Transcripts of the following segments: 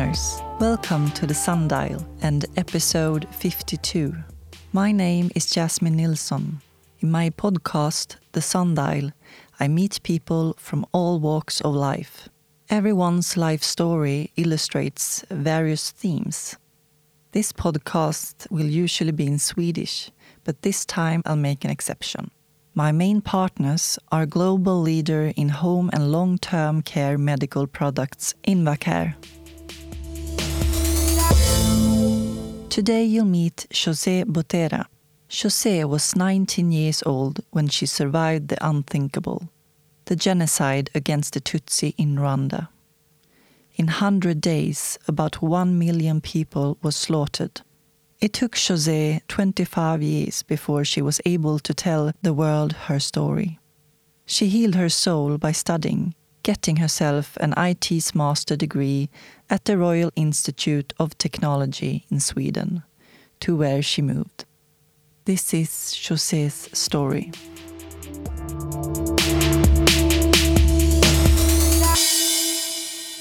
Listeners, welcome to the Sundial and episode 52. My name is Jasmine Nilsson. In my podcast, The Sundial, I meet people from all walks of life. Everyone's life story illustrates various themes. This podcast will usually be in Swedish, but this time I'll make an exception. My main partners are global leader in home and long-term care medical products Invacare. Today you'll meet José Botera. José was 19 years old when she survived the unthinkable, the genocide against the Tutsi in Rwanda. In 100 days, about 1 million people were slaughtered. It took José 25 years before she was able to tell the world her story. She healed her soul by studying, getting herself an IT's master degree at the Royal Institute of Technology in Sweden, to where she moved. This is José's story.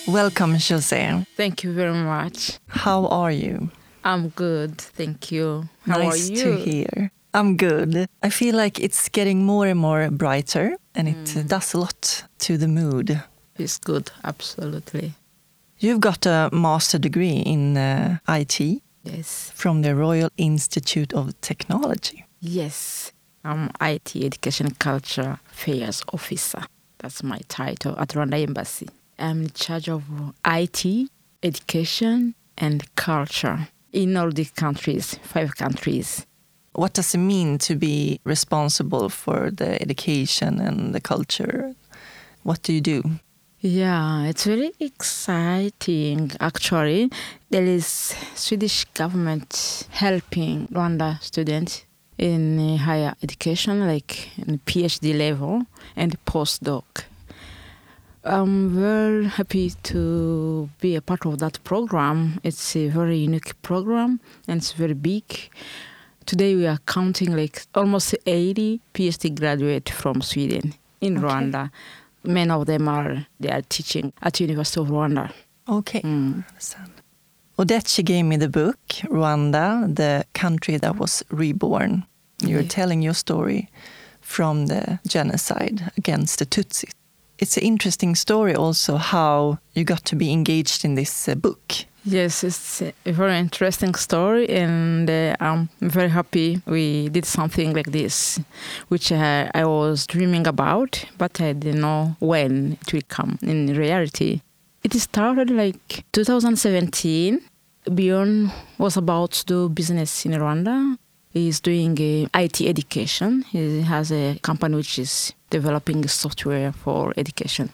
Welcome, José. Thank you very much. How are you? I'm good, thank you. How nice are you? to hear. I'm good. I feel like it's getting more and more brighter, and it Mm. does a lot to the mood. It's good, absolutely. You've got a master degree in uh, IT Yes. from the Royal Institute of Technology. Yes. I'm IT Education Culture Affairs Officer. That's my title at Rwanda Embassy. I'm in charge of IT, education, and culture in all the countries, five countries. What does it mean to be responsible for the education and the culture? What do you do? Yeah, it's very exciting actually. There is Swedish government helping Rwanda students in uh, higher education like in PhD level and postdoc. I'm very happy to be a part of that program. It's a very unique program and it's very big. Today we are counting like almost 80 PhD graduates from Sweden in Okay. Rwanda. Many of them are they are teaching at University of Rwanda. Okay, Mm. understand. Odette gave me the book, Rwanda, the country that was reborn. You're Yeah. telling your story from the genocide against the Tutsis. It's an interesting story also how you got to be engaged in this uh, book. Yes, it's a very interesting story, and uh, I'm very happy we did something like this, which uh, I was dreaming about, but I didn't know when it will come in reality. It started like 2017. Bjorn was about to do business in Rwanda. He's doing uh, IT education. He has a company which is developing software for education.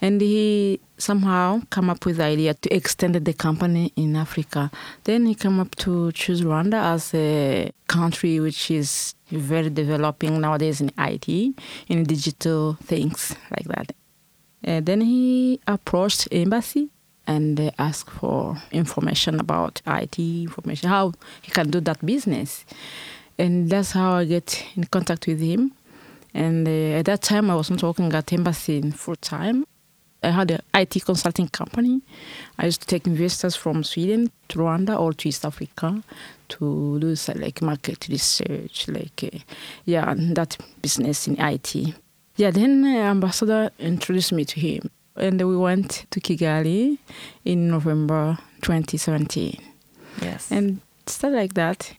And he somehow come up with the idea to extend the company in Africa. Then he come up to choose Rwanda as a country which is very developing nowadays in IT, in digital things like that. And then he approached embassy and uh, asked for information about IT information, how he can do that business. And that's how I get in contact with him. And uh, at that time, I wasn't working at embassy in full time. I had an IT consulting company. I used to take investors from Sweden to Rwanda or to East Africa to do like market research, like uh, yeah, and that business in IT. Yeah, then uh, ambassador introduced me to him, and we went to Kigali in November 2017, Yes. and stuff like that.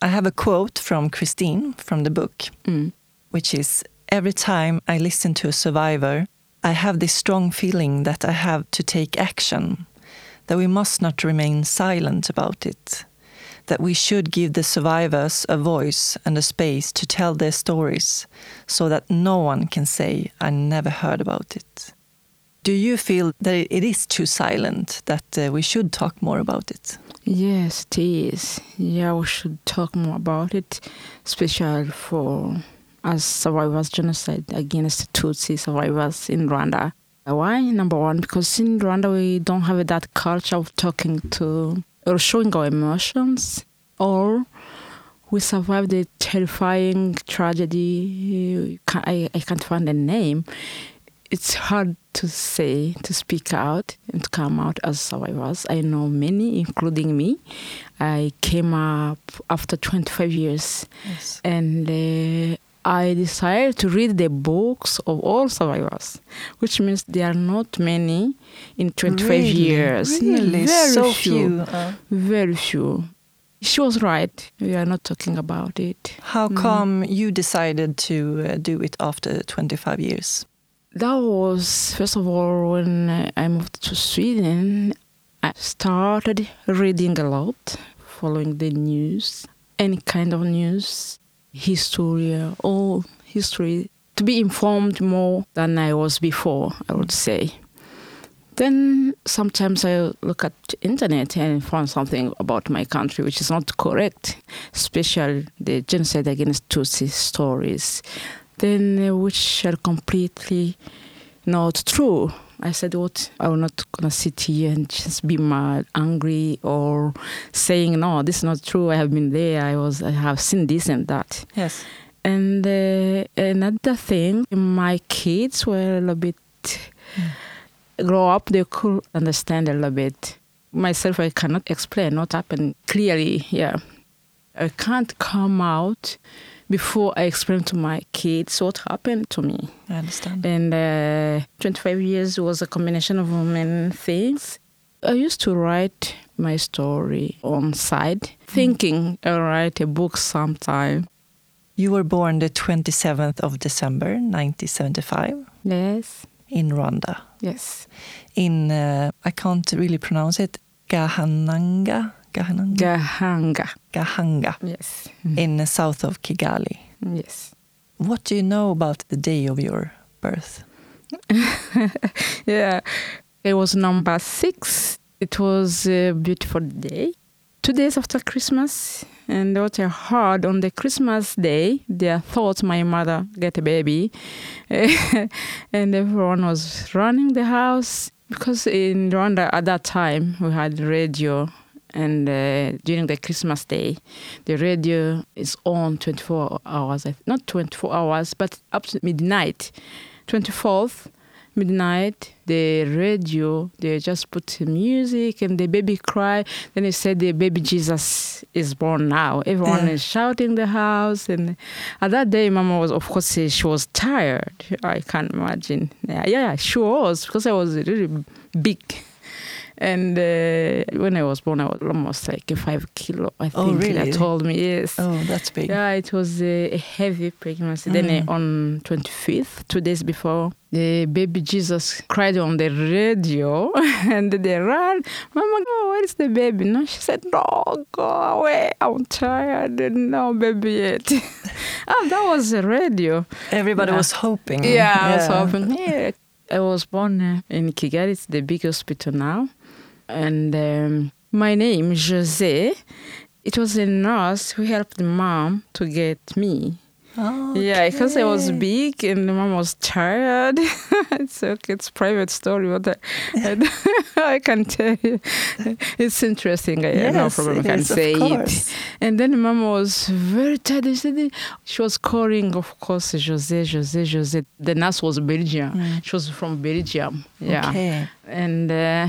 I have a quote from Christine from the book, Mm. Which is Every time I listen to a survivor, I have this strong feeling that I have to take action, that we must not remain silent about it, that we should give the survivors a voice and a space to tell their stories so that no one can say, I never heard about it. Do you feel that it is too silent, that uh, we should talk more about it? Yes, it is. Yeah, we should talk more about it, especially for as survivors genocide against Tutsi survivors in Rwanda. Why? Number one, because in Rwanda we don't have that culture of talking to or showing our emotions, or we survived a terrifying tragedy. I, I can't find a name. it's hard to say, to speak out and to come out as survivors. I know many, including me. I came up after 25 years Yes. and uh, I decided to read the books of all survivors, which means there are not many in 25 Really? years. Really? Very so few. few. Uh, Very few. She was right. We are not talking about it. how Mm. come you decided to uh, do it after 25 years? That was, first of all, when uh, I moved to Sweden, I started reading a lot, following the news, any kind of news, history, uh, all history, to be informed more than I was before, I would say. Then sometimes I look at internet and find something about my country which is not correct, especially the genocide against Tutsi stories, then uh, which are completely not true. I said, "What? I'm not gonna sit here and just be mad, angry, or saying no, this is not true. I have been there. I was, I have seen this and that." Yes. And uh, another thing, my kids were a little bit grow up. They could understand a little bit. Myself, I cannot explain what happened clearly. Yeah, I can't come out before I explain to my kids what happened to me. I understand. And uh, 25 years was a combination of many things. I used to write my story on side, thinking I'll write a book sometime. You were born the 27th of December 1975 Yes, in Rwanda. yes. In, uh, I can't really pronounce it, Gahananga? Gahananga? Gahanga. Gahanga, Yes. Mm-hmm. in the south of Kigali. Yes. What do you know about the day of your birth? Yeah. It was number six. It was a beautiful day. Two days after Christmas, and what I heard on the Christmas day, they thought my mother get a baby, and everyone was running the house because in Rwanda at that time we had radio, and uh, during the Christmas day, the radio is on 24 hours, not 24 hours, but up to midnight, 24th midnight the radio they just put music and the baby cry. Then they said the baby jesus is born now. Everyone Yeah. is shouting the house. And at that day mama was of course she was tired. I can't imagine. Yeah, yeah she was because i was really big and uh, when i was born i was almost like a five kilo i Oh, think really? they told me yes Oh, that's big. yeah, it was a, heavy pregnancy. Then Mm. uh, on 25th, two days before, the baby Jesus cried on the radio and they ran. Mama, oh, where is the baby? No, she said, no, go away. I'm tired. No baby yet. ah, that was the radio. Everybody Yeah. was hoping. Yeah, I was hoping. Yeah. I was born uh, in Kigali. It's the big hospital now. And um, my name, Jose, it was a nurse who helped mom to get me. Oh, Yeah, because I was big and the mom was tired. it's okay, it's private story, but I, I can tell you. It's interesting. I have no problem. I can is, say it. And then mom was very tired. She she was calling, of course, Jose, Jose, Jose. The nurse was Belgian. Mm. She was from Belgium. Yeah. Okay. And uh,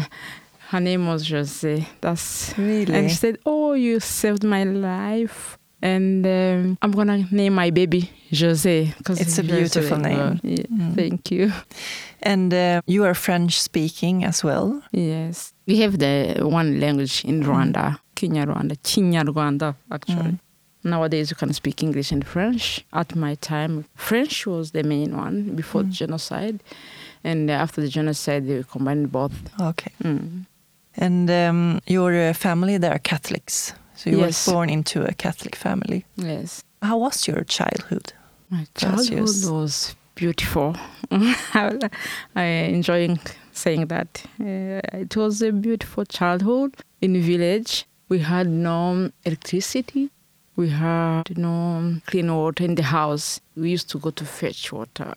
her name was Jose. That's Really? and she said, "Oh, you saved my life." And um, I'm gonna name my baby Jose because It's a beautiful name. Yeah, Mm. Thank you. And uh, you are French speaking as well. Yes, we have the one language in Rwanda, Kinyarwanda, Kinyarwanda actually. Mm. Nowadays, you can speak English and French. At my time, French was the main one before the Mm. genocide, and after the genocide, they combined both. Okay. Mm. And um, your uh, family, they are Catholics. So you Yes. were born into a Catholic family. Yes. How was your childhood? My childhood was beautiful. I enjoy saying that. Uh, it was a beautiful childhood in the village. We had no electricity. We had no clean water in the house. We used to go to fetch water.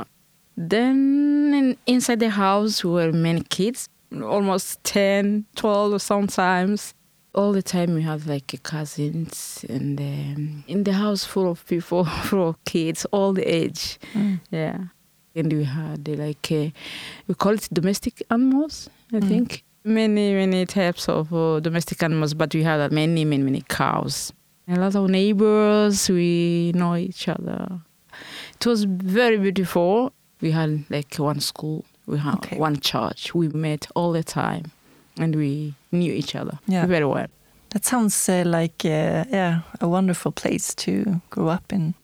Then in, inside the house were many kids, almost 10, 12 sometimes. All the time we had like cousins and um, in the house full of people, full of kids, all the age. Mm. Yeah. And we had like, uh, we call it domestic animals, I Mm. think. Many, many types of uh, domestic animals, but we had uh, many, many, many cows. A lot of neighbors, we know each other. It was very beautiful. We had like one school, we had Okay. one church. We met all the time and we knew each other Yeah. very well. That sounds uh, like uh, yeah a wonderful place to grow up in.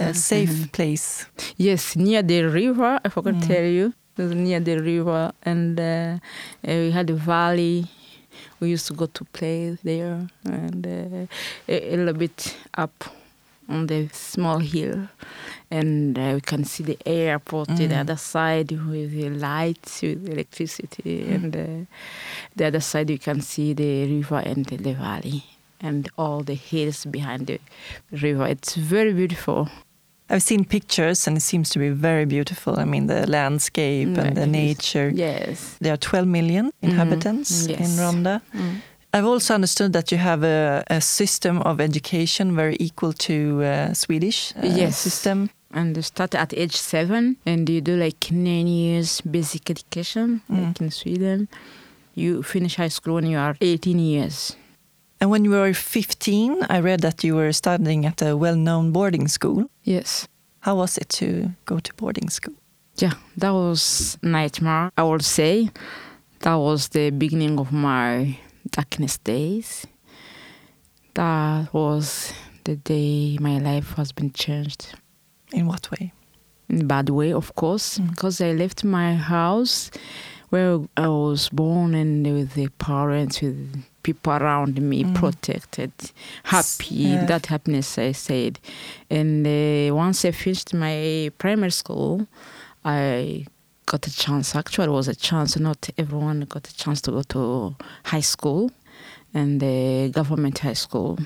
A safe place. Yes, near the river. I forgot Mm. to tell you. It was near the river, and uh, uh, we had a valley. We used to go to play there, and uh, a, a little bit up on the small hill, and uh, we can see the airport to the Mm. other side with the lights, with electricity, Mm. and uh, the other side you can see the river and the valley, and all the hills behind the river. It's very beautiful. I've seen pictures and it seems to be very beautiful. I mean the landscape and the nature. Yes. There are 12 million inhabitants Yes. in Rwanda. Mm. I've also understood that you have a, a system of education very equal to uh, Swedish uh, Yes. system. And you start at age seven, and you do like nine years basic education, Mm. like in Sweden. You finish high school when you are 18 years. And when you were 15, I read that you were studying at a well-known boarding school. Yes. How was it to go to boarding school? Yeah, that was nightmare. I would say that was the beginning of my darkness days. That was the day my life has been changed. In what way? in bad way, of course, Mm. because I left my house where I was born and with the parents, with people around me, Mm. protected, happy. yeah. That happiness, I said. And uh, once I finished my primary school, I got a chance. Actually, it was a chance. Not everyone got a chance to go to high school, and the government high school.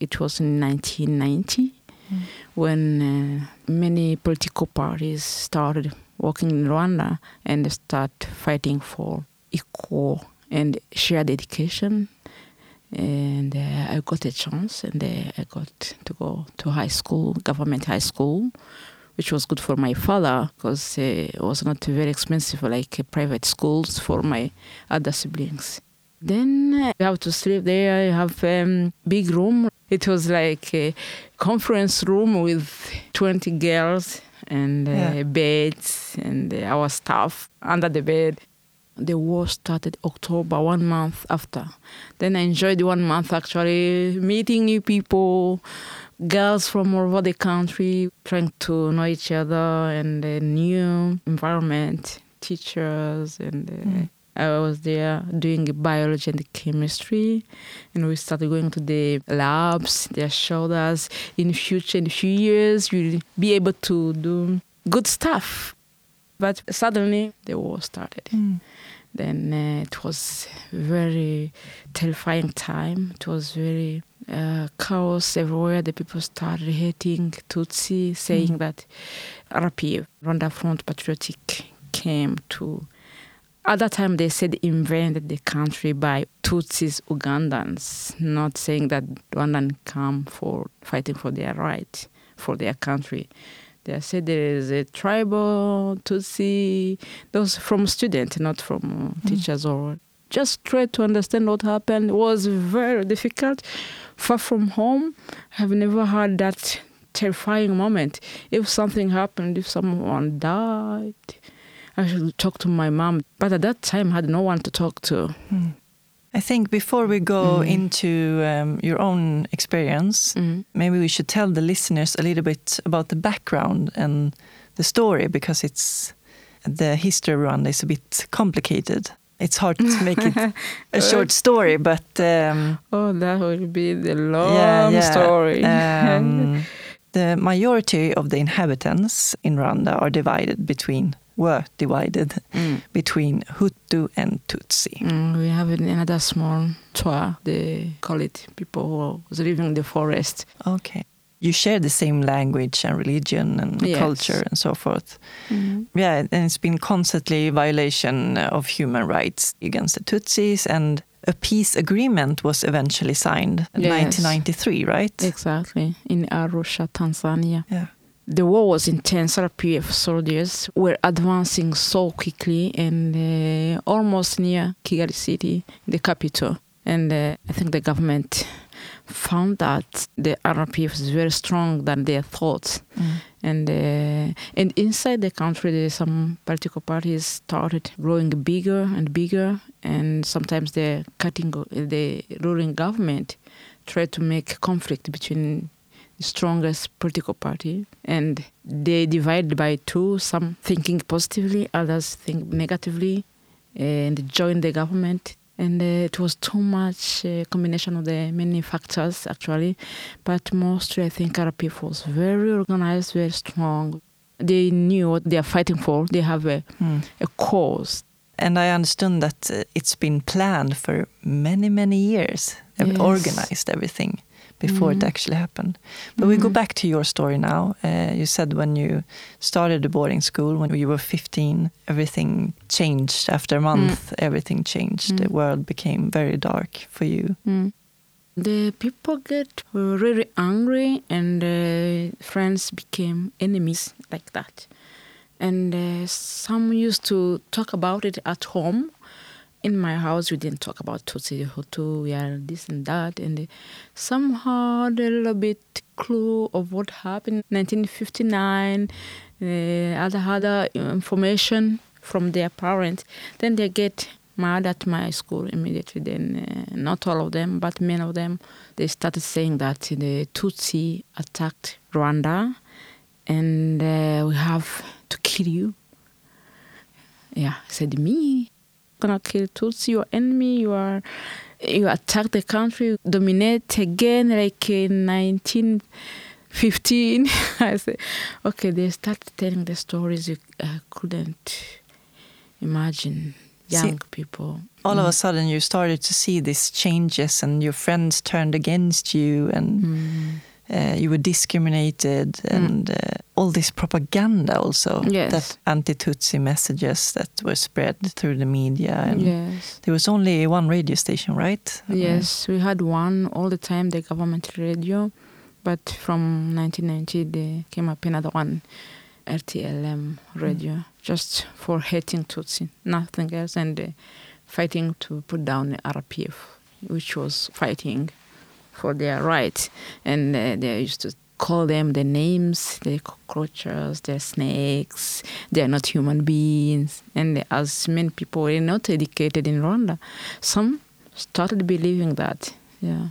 It was in 1990 Mm. when uh, many political parties started working in Rwanda and start fighting for equal and shared education. And uh, I got a chance, and uh, I got to go to high school, government high school, which was good for my father because uh, it was not very expensive like uh, private schools for my other siblings. Then uh, you have to sleep there. You have um, big room. It was like a conference room with 20 girls and uh, Yeah. beds and uh, our staff under the bed. The war started October, one month after. Then I enjoyed one month actually meeting new people, girls from all over the country, trying to know each other and a new environment, teachers, and uh, Mm. I was there doing biology and chemistry, and we started going to the labs. They showed us in future, in a few years, you'll be able to do good stuff. But suddenly the war started. Mm. Then uh, it was very terrifying time. It was very uh, chaos everywhere. The people started hating Tutsi, saying Mm. that RPF, Rwanda Front Patriotic, came to. At that time, they said invented the country by Tutsis Ugandans, not saying that Rwandan come for fighting for their right, for their country. They said there is a tribal Tutsi, those from students, not from uh, teachers or just try to understand what happened. It was very difficult. Far from home, I've never had that terrifying moment. If something happened, if someone died, I should talk to my mom. But at that time, I had no one to talk to. Mm. I think before we go Mm. into um, your own experience, Mm. maybe we should tell the listeners a little bit about the background and the story because it's the history of Rwanda is a bit complicated. It's hard to make it a short story, but um, Oh, that would be the long yeah, yeah. story. Um, the majority of the inhabitants in Rwanda are divided between were divided Mm. between Hutu and Tutsi. Mm, we have another small Twa. They call it people who was living in the forest. Okay. You share the same language and religion and Yes. culture and so forth. Mm. Yeah, and it's been constantly violation of human rights against the Tutsis, and a peace agreement was eventually signed in Yes. 1993, right? Exactly. In Arusha, Tanzania. Yeah. The war was intense. RPF soldiers were advancing so quickly and uh, almost near Kigali city, the capital. And uh, I think the government found that the RPF is very strong than they thought. Mm. And uh, and inside the country, some political parties started growing bigger and bigger, and sometimes the cutting the ruling government tried to make conflict between strongest political party, and they divided by two. Some thinking positively, others think negatively, and joined the government. And uh, it was too much uh, combination of the many factors actually. But mostly i think rpf was very organized very strong. They knew what they are fighting for. They have a, Mm. a cause. And I understand that uh, it's been planned for many, many years, Yes. organized everything before it Mhm. actually happened. But we go Mhm. back to your story now. Uh, you said when you started the boarding school, when you were 15, everything changed. After a month, everything changed. The Mm. world became very dark for you. Mm. The people get really angry, and uh, friends became enemies like that. And uh, some used to talk about it at home. In my house, we didn't talk about Tutsi, Hutu, we are this and that. And somehow a little bit clue of what happened in 1959. Uh, other uh, information from their parents. Then they get mad at my school immediately. Then uh, not all of them, but many of them, they started saying that the Tutsi attacked Rwanda, and uh, we have to kill you. Yeah, said me gonna kill Tutsi, your enemy. You are you attack the country, dominate again, like in 1915. I said, okay. They start telling the stories you uh, couldn't imagine. Young people. All of Mm. a sudden, you started to see these changes, and your friends turned against you, and Mm. Uh, you were discriminated, and uh, all this propaganda also. Yes. That anti-Tutsi messages that were spread through the media. And Yes. There was only one radio station, right? Yes, we had one all the time, the government radio, but from 1990 there came up another one, RTLM radio, just for hating Tutsi, nothing else, and uh, fighting to put down the RPF, which was fighting for their rights, and uh, they used to call them the names, the cockroaches, the snakes, they are not human beings, and as many people were not educated in Rwanda, some started believing that. Yeah.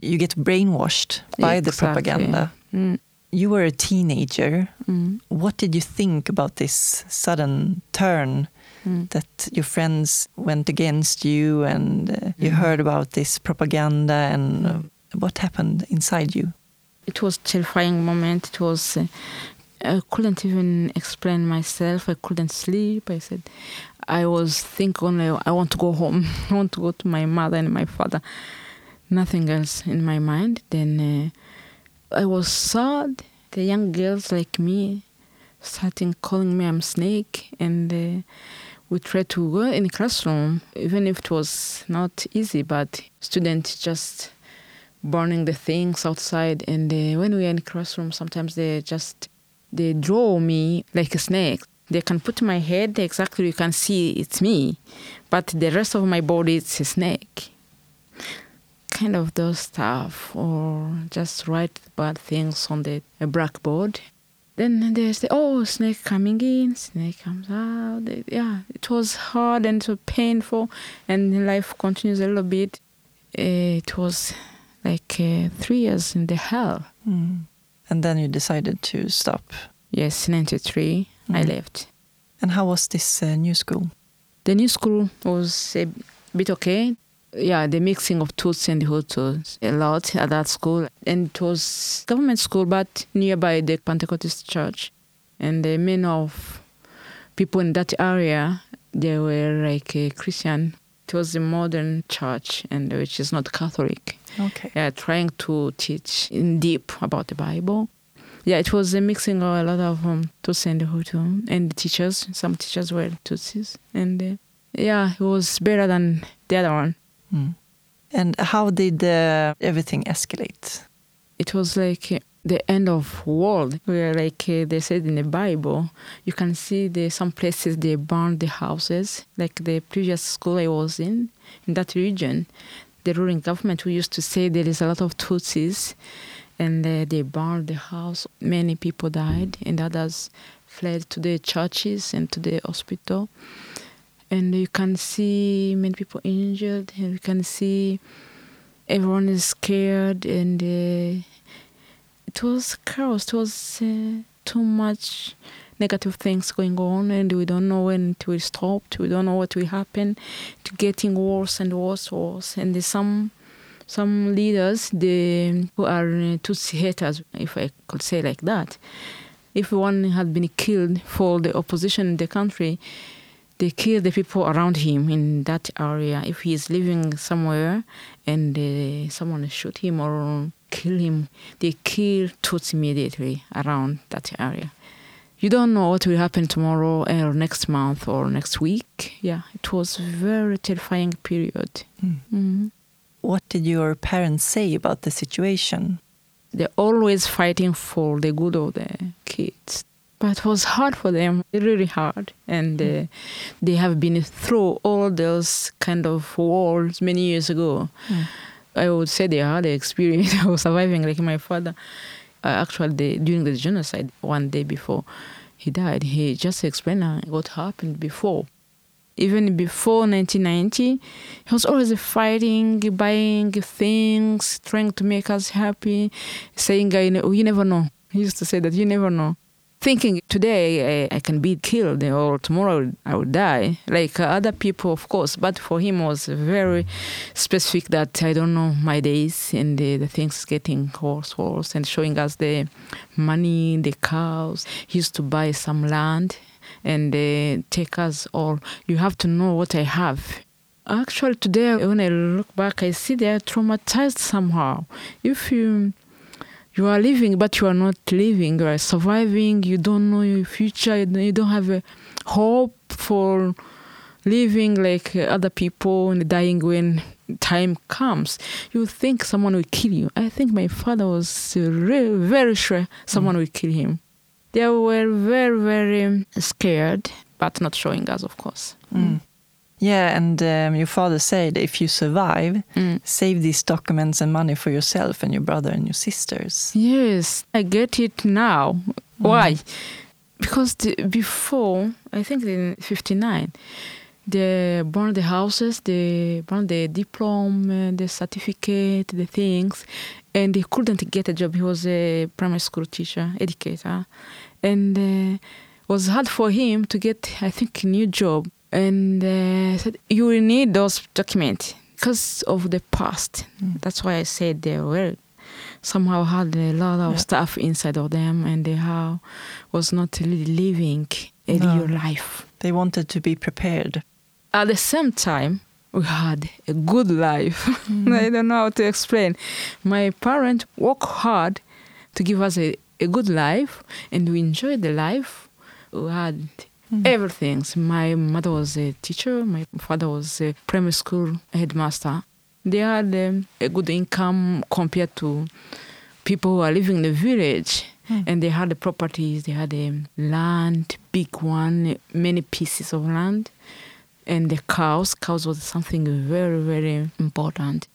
You get brainwashed by the propaganda. Mm. You were a teenager. Mm. What did you think about this sudden turn Mm. that your friends went against you and uh, you Mm. heard about this propaganda and uh, what happened inside you? It was terrifying moment. It was. Uh, I couldn't even explain myself. I couldn't sleep. I said, I was thinking only I want to go home. I want to go to my mother and my father. Nothing else in my mind. Then uh, I was sad. The young girls like me starting calling me I'm snake, and uh, we tried to go in the classroom, even if it was not easy. But students just burning the things outside, and uh, when we are in the classroom, sometimes they just they draw me like a snake. They can put my head exactly. You can see it's me, but the rest of my body it's a snake. Kind of those stuff, or just write bad things on the blackboard. Then there's the oh snake coming in, snake comes out. Yeah, it was hard and so painful, and life continues a little bit. Uh, It was like uh, three years in the hell. Mm. And then you decided to stop. Yes, 93, I Mm. left. And how was this uh, new school? The new school was a bit okay. Yeah, the mixing of Tutsi and Hutus a lot at that school. And it was government school, but nearby the Pentecostal church. And the many of people in that area, they were like a Christian. It was a modern church, and which is not Catholic. Okay. yeah, trying to teach in deep about the Bible. Yeah, it was a mixing of a lot of um, Tutsi and Hutu, and the teachers. Some teachers were Tutsis, and uh, yeah, it was better than the other one. Mm. And how did uh, everything escalate? It was like the end of world where like uh, they said in the bible you can see the some places they burned the houses like the previous school i was in in that region the ruling government who used to say there is a lot of tutsis and uh, they burned the house. Many people died and others fled to the churches and to the hospital. And you can see many people injured and you can see everyone is scared and uh, it was chaos. It was uh, too much negative things going on, and we don't know when it will stop. We don't know what will happen. To getting worse and worse, worse. And some some leaders, they who are uh, Tutsi haters, if I could say like that. If one had been killed for the opposition in the country, they kill the people around him in that area. If he is living somewhere and uh, someone shoot him or kill him, they kill Tutsi immediately around that area. You don't know what will happen tomorrow or next month or next week. Yeah, it was a very terrifying period. Mm. Mm-hmm. What did your parents say about the situation? They're always fighting for the good of the kids. But it was hard for them, really hard. And uh, they have been through all those kind of wars many years ago. Mm. I would say they had the experience of surviving. Like my father, uh, actually, the, during the genocide, one day before he died, he just explained uh, what happened before. Even before 1990, he was always fighting, buying things, trying to make us happy, saying, "You never know." He used to say that you never know thinking today I, I, can be killed or tomorrow I will die, like uh, other people, of course. But for him, was very specific that I don't know my days and the, the things getting worse, worse, and showing us the money, the cows. He used to buy some land and uh, take us all. You have to know what I have. Actually, today when I look back, I see they are traumatized somehow. If you you are living, but you are not living. You are surviving. You don't know your future. You don't have a hope for living like other people and dying when time comes. You think someone will kill you. I think my father was really, very sure someone mm. will kill him. They were very, very scared, but not showing us, of course. Mm. Yeah, and um, your father said if you survive, mm. save these documents and money for yourself and your brother and your sisters. Yes, I get it now. Mm. Why? Because the, before, I think in 59, they burned the houses, they burned the diploma, the certificate, the things, and he couldn't get a job. He was a primary school teacher, educator, and uh, it was hard for him to get, I think, a new job and uh, said you will need those documents because of the past. Mm. That's why I said they were somehow had a lot of yeah. stuff inside of them, and they have, was not really living a no. real life. They wanted to be prepared. At the same time, we had a good life. Mm. I don't know how to explain. My parents worked hard to give us a, a good life, and we enjoyed the life. We had Mm. Everything. My mother was a teacher. My father was a primary school headmaster. They had um, a good income compared to people who are living in the village. Mm. And they had the properties. They had a land, big one, many pieces of land, and the cows. Cows was something very, very important.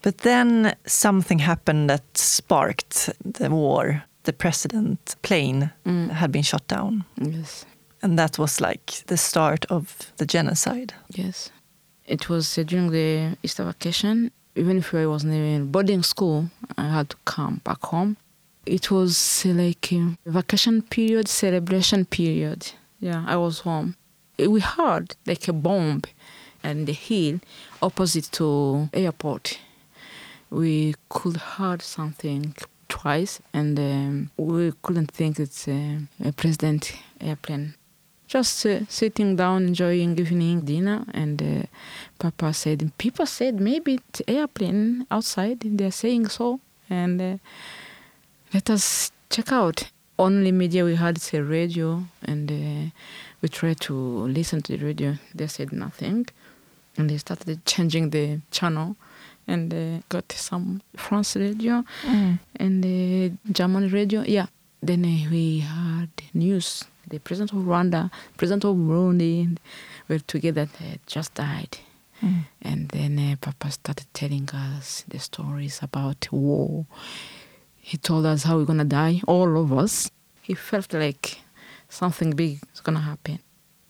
But then something happened that sparked the war. The president plane mm. had been shot down. Yes. And that was like the start of the genocide. Yes. It was uh, during the Easter vacation. Even if I wasn't in boarding school, I had to come back home. It was uh, like a vacation period, celebration period. Yeah, I was home. We heard like a bomb and the hill opposite to airport. We could heard something twice, and um, we couldn't think it's a, a president airplane just uh, sitting down enjoying evening dinner and uh, papa said people said maybe it's airplane outside they're saying so and uh, let us check out only media we had is a radio and uh, we tried to listen to the radio they said nothing and they started changing the channel and uh, got some France radio Mm. and the German radio. Yeah. Then uh, we heard news. The president of Rwanda, president of Burundi, were together. They just died. Mm. And then uh, Papa started telling us the stories about war. He told us how we're gonna die, all of us. He felt like something big is gonna happen.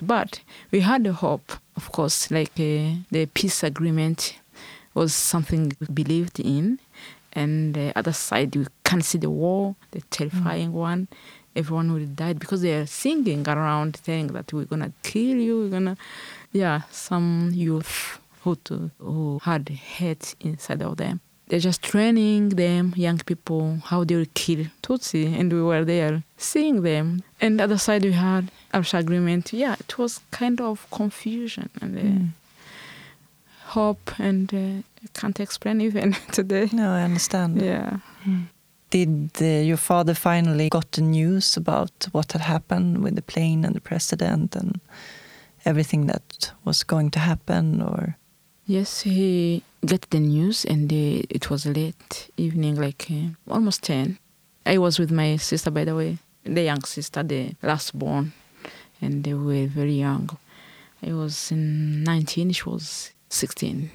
But we had the hope, of course, like uh, the peace agreement was something we believed in. And the other side, we can see the war, the terrifying one. Everyone would die because they are singing around, saying that we're gonna kill you. We're gonna, yeah. Some youth who to, who had hate inside of them. They're just training them, young people, how they will kill Tutsi, and we were there seeing them. And the other side, we had Arusha agreement. Yeah, it was kind of confusion and uh, Mm. hope, and uh, I can't explain even today. No, I understand. Yeah. Did uh, your father finally got the news about what had happened with the plane and the president and everything that was going to happen? Or Yes, he got the news, and it was late evening, like uh, almost 10. I was with my sister, by the way, the young sister, the last born, and they were very young. I was 19, she was 16.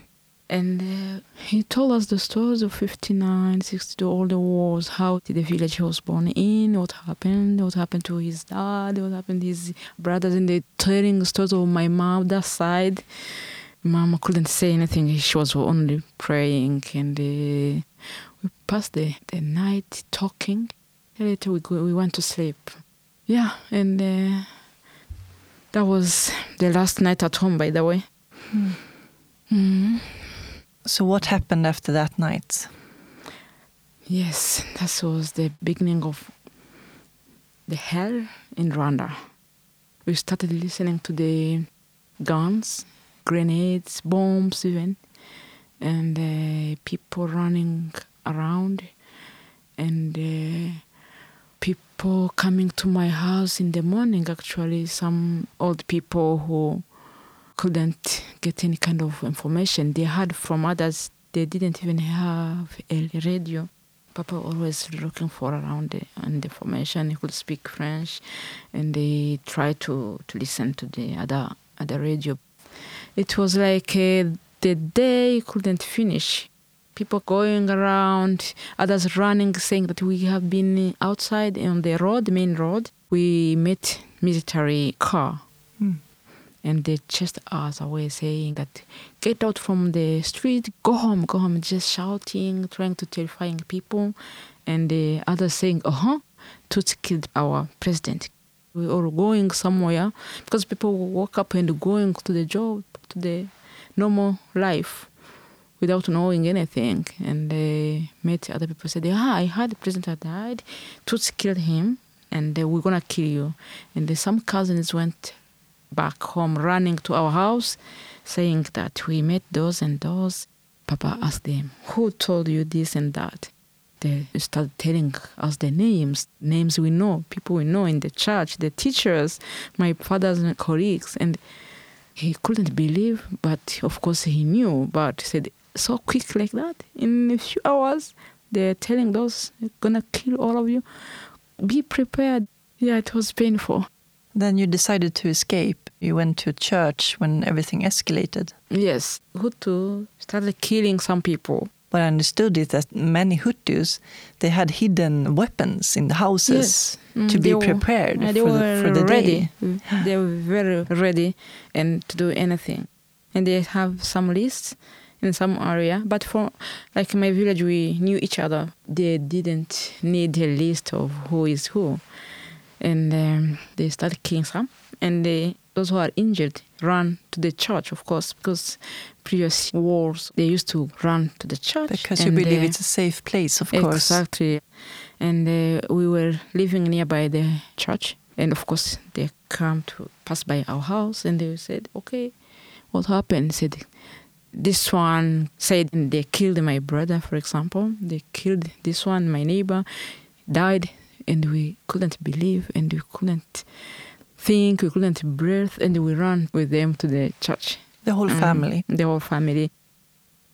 And uh, he told us the stories of 59, 62, all the wars, how the village he was born in, what happened, what happened to his dad, what happened to his brothers, and they telling stories of my that side. Mama couldn't say anything. She was only praying, and uh, we passed the, the night talking. Later, we go, we went to sleep. Yeah, and uh, that was the last night at home, by the way. Mm. So, what happened after that night? Yes, that was the beginning of the hell in Rwanda. We started listening to the guns, grenades, bombs, even, and uh, people running around, and uh, people coming to my house in the morning. Actually, some old people who couldn't get any kind of information they had from others. They didn't even have a radio. Papa always looking for around the, and information. He could speak French, and they tried to, to listen to the other other radio. It was like uh, the day couldn't finish. People going around, others running, saying that we have been outside on the road, main road. We met military car. And they chased us away, saying that get out from the street, go home, go home, just shouting, trying to terrifying people, and the others saying, "Uh huh, Tutsi killed our president." We were going somewhere because people woke up and going to the job, to the normal life, without knowing anything, and they met other people. Said, "Ah, I heard the president died. Tutsi killed him." And we're gonna kill you. And some cousins went back home running to our house saying that we met those and those. Papa asked them, Who told you this and that? They started telling us the names, names we know, people we know in the church, the teachers, my father's colleagues. And he couldn't believe, but of course he knew, but he said, So quick like that? In a few hours, they're telling those, gonna kill all of you. Be prepared. Yeah, it was painful. Then you decided to escape. You went to church when everything escalated. Yes, Hutu started killing some people. What I understood is that many Hutus they had hidden weapons in the houses Mm, to be were- prepared they for, the, for the ready. day. They were very ready and to do anything. And they have some lists in some area. But for like my village, we knew each other. They didn't need a list of who is who. And um, they started killing some. And they, those who are injured run to the church, of course, because previous wars they used to run to the church. Because you believe uh, it's a safe place, of course. Exactly. And uh, we were living nearby the church. And of course, they come to pass by our house and they said, Okay, what happened? Said, This one said they killed my brother, for example. They killed this one, my neighbor, died. And we couldn't believe and we couldn't think, we couldn't breathe. And we ran with them to the church. The whole Mm, family. The whole family.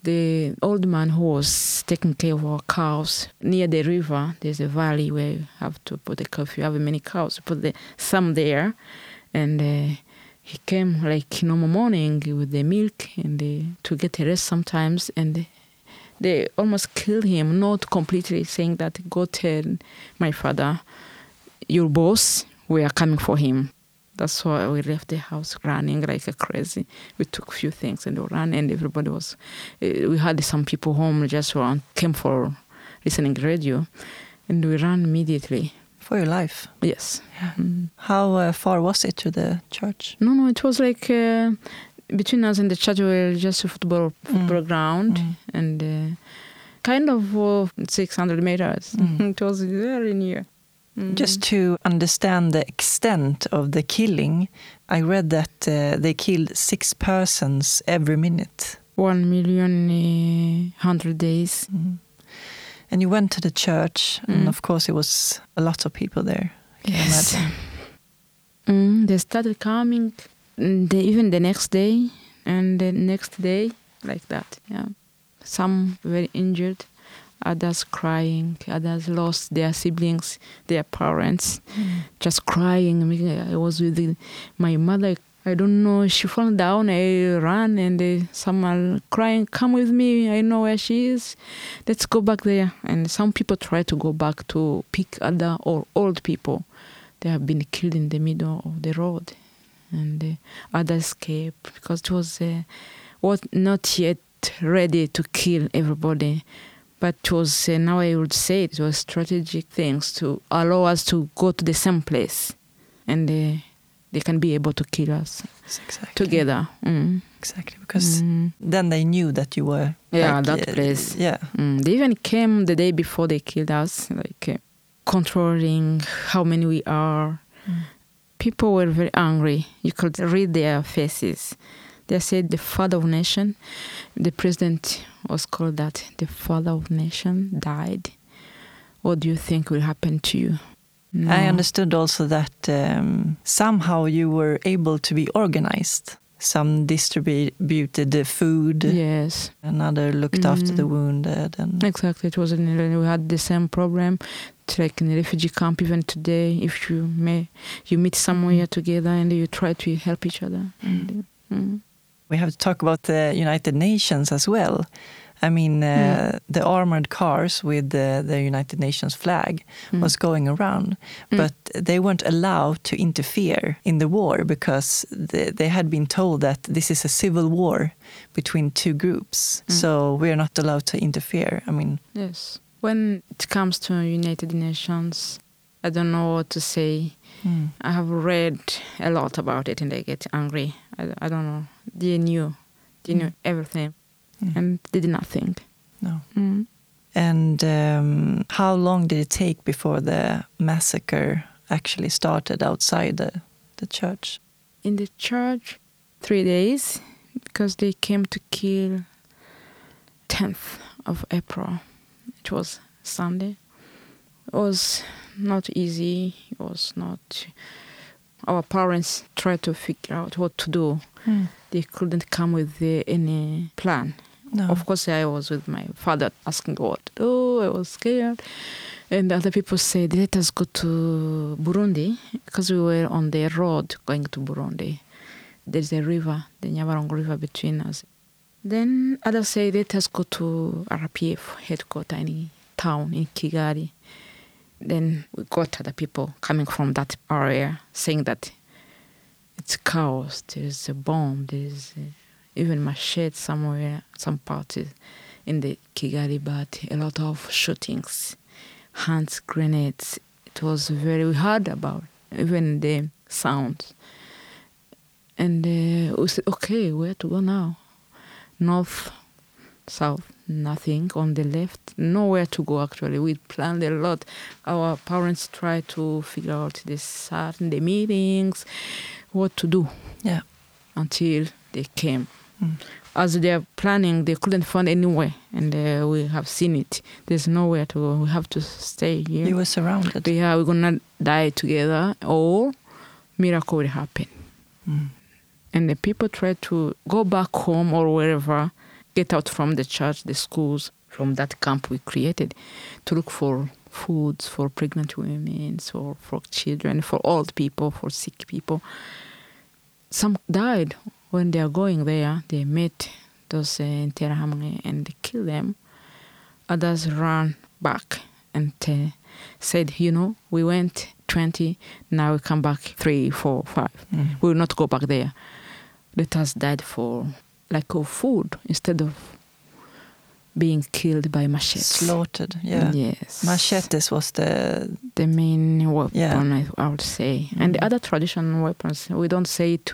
the old man who was taking care of our cows near the river there's a valley where you have to put the cow if you have many cows you put the some there and uh, he came like normal morning with the milk and uh, to get a rest sometimes and they almost killed him not completely saying that God tell my father your boss we are coming for him that's why we left the house running like a crazy. We took a few things and we ran, and everybody was. Uh, we had some people home just around, came for listening radio, and we ran immediately. For your life? Yes. Yeah. Mm. How uh, far was it to the church? No, no, it was like uh, between us and the church, we were just a football, football mm. ground, mm. and uh, kind of uh, 600 meters. Mm. it was very near. Mm. Just to understand the extent of the killing, I read that uh, they killed six persons every minute. One million uh, hundred days. Mm. And you went to the church, mm. and of course, it was a lot of people there. yes. Mm, they started coming, mm, they, even the next day, and the next day, like that. Yeah, some were injured others crying, others lost their siblings, their parents, mm. just crying. I was with the, my mother. I don't know. She fell down. I ran, and someone crying, "Come with me. I know where she is. Let's go back there." And some people try to go back to pick other or old people. They have been killed in the middle of the road, and uh, others escape because it was uh, was not yet ready to kill everybody but it was uh, now I would say it was strategic things to allow us to go to the same place, and uh, they can be able to kill us exactly. together. Mm. Exactly, because mm. then they knew that you were yeah like, that uh, place. Yeah, mm. they even came the day before they killed us, like uh, controlling how many we are. Mm. People were very angry. You could read their faces. They said the father of nation. The president was called that. The father of nation died. What do you think will happen to you? No. I understood also that um, somehow you were able to be organized. Some distributed the food. Yes. Another looked mm. after the wounded. And exactly. It was in, we had the same problem. It's like in a refugee camp even today. If you may, you meet somewhere mm. together and you try to help each other. Mm. And, mm we have to talk about the United Nations as well. I mean, uh, mm. the armored cars with the, the United Nations flag mm. was going around, mm. but they weren't allowed to interfere in the war because they, they, had been told that this is a civil war between two groups. Mm. So we are not allowed to interfere. I mean, yes. When it comes to United Nations, I don't know what to say. Mm. I have read a lot about it and I get angry. I, I don't know. They knew. They knew mm. everything mm. and they did nothing. No. Mm. And um, how long did it take before the massacre actually started outside the, the church? In the church, three days because they came to kill 10th of April. It was Sunday. It was not easy. It was not. Our parents tried to figure out what to do. Mm. They couldn't come with any plan. No. Of course, I was with my father asking what to do. I was scared. And other people said, let us go to Burundi because we were on the road going to Burundi. There's a river, the Nyabarongo River between us. Then others say, let us go to RPF headquarters in town in Kigali. Then we got other people coming from that area saying that it's chaos. There's a bomb. There's even machete somewhere, some parties in the Kigali, but a lot of shootings, hands grenades. It was very hard about even the sounds. And uh, we said, okay, where to go now? North, south, nothing on the left, nowhere to go actually. We planned a lot. Our parents tried to figure out the certain the meetings, what to do. Yeah. Until they came. Mm. As they are planning, they couldn't find anywhere, and uh, we have seen it. There's nowhere to go. We have to stay here. You were surrounded. Yeah, we're gonna die together, or miracle will happen. Mm. And the people try to go back home or wherever get out from the church, the schools, from that camp we created to look for foods for pregnant women, or for children, for old people, for sick people. Some died when they are going there. They met those uh, Interahamwe and they killed them. Others ran back and uh, said, you know, we went 20, now we come back three, four, five. Mm. We will not go back there. Let us died for lack of food instead of being killed by machetes. Slaughtered, yeah. Yes. Machetes was the the main weapon, Yeah. I, I would say. And the Mm. other traditional weapons, we don't say it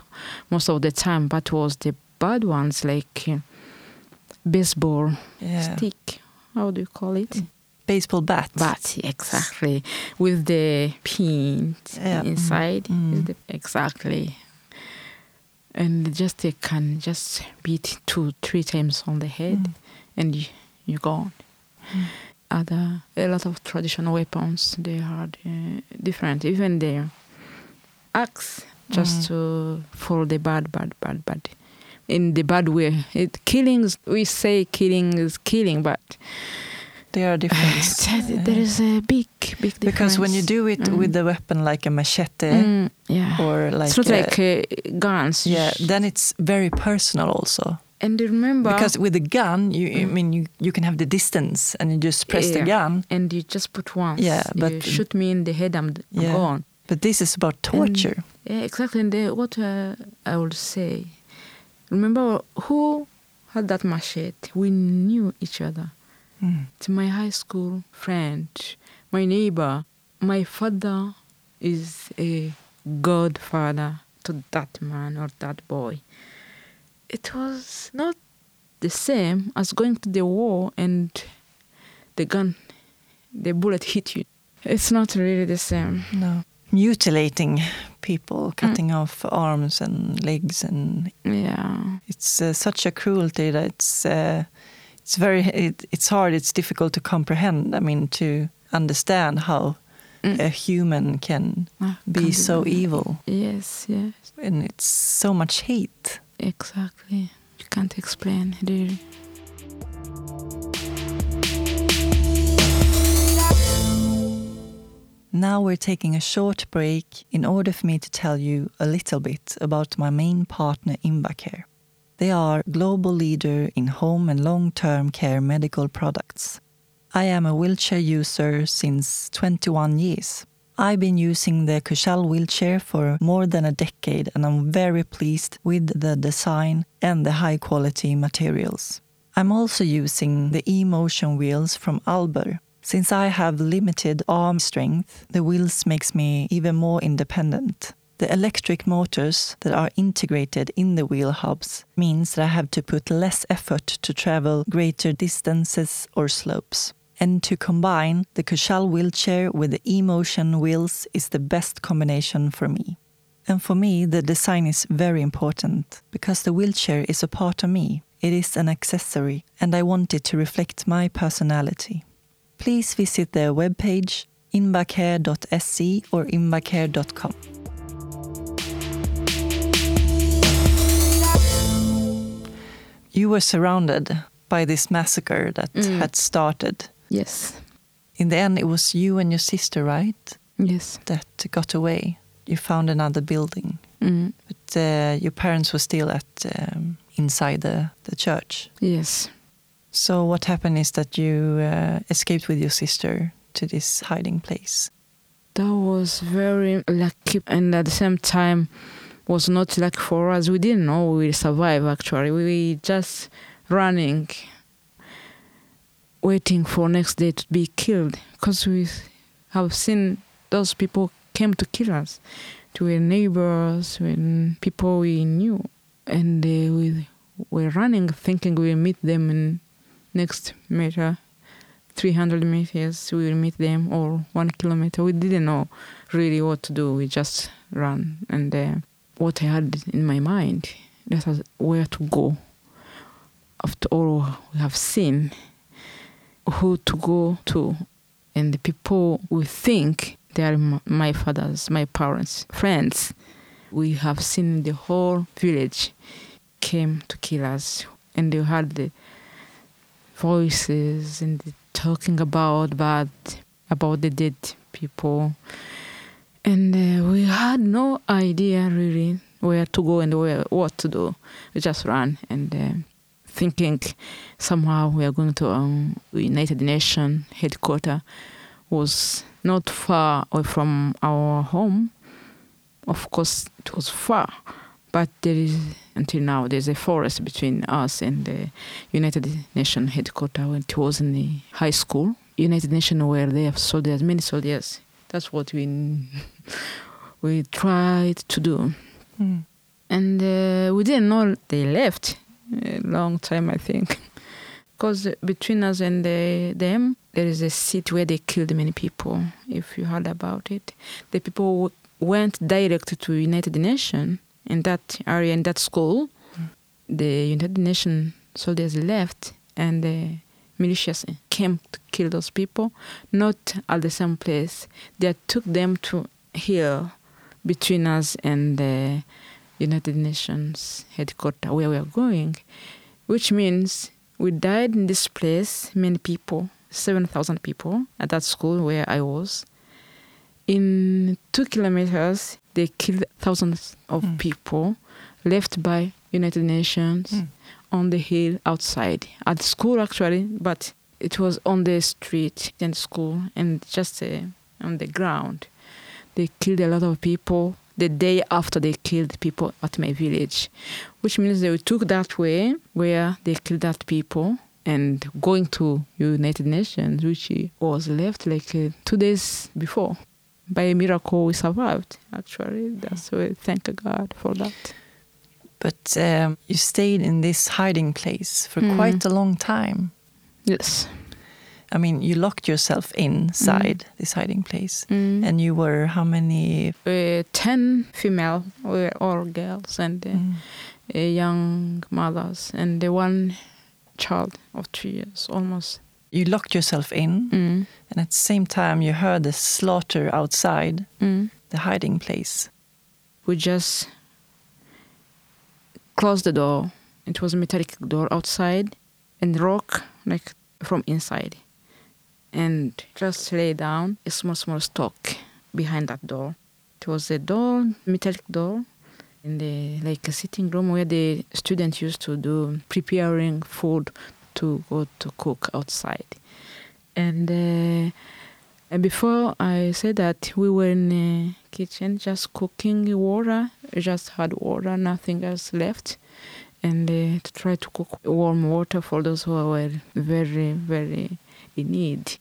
most of the time, but was the bad ones like uh, baseball yeah. stick. How do you call it? baseball bat. Bat, exactly. With the pin Yeah. inside. Mm. Is the, exactly. And just they can just beat two, three times on the head Mm. And you, you're gone. Mm. Other, a lot of traditional weapons, they are uh, different. Even the axe, just Mm. to for the bad, bad, bad, bad. In the bad way. It, killings, we say killing is killing, but They are different. There is a big, big difference. because when you do it Mm. with a weapon like a machete Mm, yeah. or like, it's not a- like uh, guns. yeah, then it's very personal also. And remember, Because with a gun, you I Mm. mean you you can have the distance and you just press the gun. and you just put once. Yeah, you but- shoot me in the head. I'm, I'm Yeah. gone. But this is about torture. Yeah, exactly. And the, what uh, I would say, remember who had that machete? We knew each other. Mm. It's my high school friend, my neighbor. My father is a godfather to that man or that boy. It was not the same as going to the war and the gun, the bullet hit you. It's not really the same. No. Mutilating people, cutting off arms and legs, and Yeah. it's uh, such a cruelty that it's uh, it's very it, it's hard. It's difficult to comprehend. I mean, to understand how Mm. a human can Ah, be so evil, Yes, yes, and it's so much hate. Exactly. You can't explain, really. Now we're taking a short break in order for me to tell you a little bit about my main partner Invacare. They are global leader in home and long-term care medical products. I am a wheelchair user since 21 years. I've been using the Küschall wheelchair for more than a decade and I'm very pleased with the design and the high quality materials. I'm also using the e-motion wheels from Alber. Since I have limited arm strength, the wheels makes me even more independent. The electric motors that are integrated in the wheel hubs means that I have to put less effort to travel greater distances or slopes. And to combine the Küschall wheelchair with the e-motion wheels is the best combination for me. And for me, the design is very important because the wheelchair is a part of me. It is an accessory, and I want it to reflect my personality. Please visit their webpage invacare.se or invacare.com. You were surrounded by this massacre that Mm. had started. Yes, In the end, it was you and your sister, right, yes. that got away. You found another building, Mm. but uh, your parents were still at um, inside the, the church. Yes. So what happened is that you uh, escaped with your sister to this hiding place. That was very lucky, and at the same time, was not lucky for us. We didn't know we would survive. Actually, we just running, waiting for next day to be killed, because we have seen those people came to kill us, to our neighbors, and people we knew, and we were running, thinking we will meet them in next meter. 300 meters. We will meet them or one kilometer. We didn't know really what to do. We just ran and uh, what i had in my mind that was where to go after all we have seen who to go to. And the people we think they are my father's my parents friends. We have seen the whole village came to kill us. And they had the voices and talking about bad about the dead people. And uh, we had no idea really where to go and where what to do. We just ran and uh, thinking somehow we are going to um, united nations headquarters was not far away from our home. Of course it was far but there is until now there's a forest between us and the united nations headquarters when it was in the high school. United nations were there soldiers many soldiers. That's what we we tried to do. Mm. and uh, we didn't know they left a long time i think. Because between us and the, them there is a seat where they killed many people if you heard about it. The people went direct to united nations in that area in that school. The united nations soldiers left and the militias came to kill those people not at the same place. They took them to here between us and the United Nations headquarters where we are going, which means we died in this place, many people, 7,000 people at that school where I was. In two kilometers, they killed thousands of Mm. people left by United Nations Mm. on the hill outside at school actually, but it was on the street and school and just uh, on the ground. They killed a lot of people the day after they killed people at my village, which means they took that way where they killed that people and going to United Nations, which was left like uh, two days before. By a miracle, we survived. Actually, that's why thank God for that. But um, you stayed in this hiding place for Mm. quite a long time. Yes. I mean, you locked yourself inside this hiding place. Mm. And you were how many? uh, 10 female, we were all girls, and uh, Mm. uh, young mothers, and the one child of three years almost. You locked yourself in, Mm. and at the same time, you heard the slaughter outside Mm. the hiding place. We just closed the door. It was a metallic door outside, and rock like from inside, and just lay down a small, small stock behind that door. It was a door, metallic door, in the like a sitting room where the students used to do preparing food to go to cook outside. And uh, and before I said that we were in the kitchen just cooking water, just had water, nothing else left, and uh, to try to cook warm water for those who were very very in need.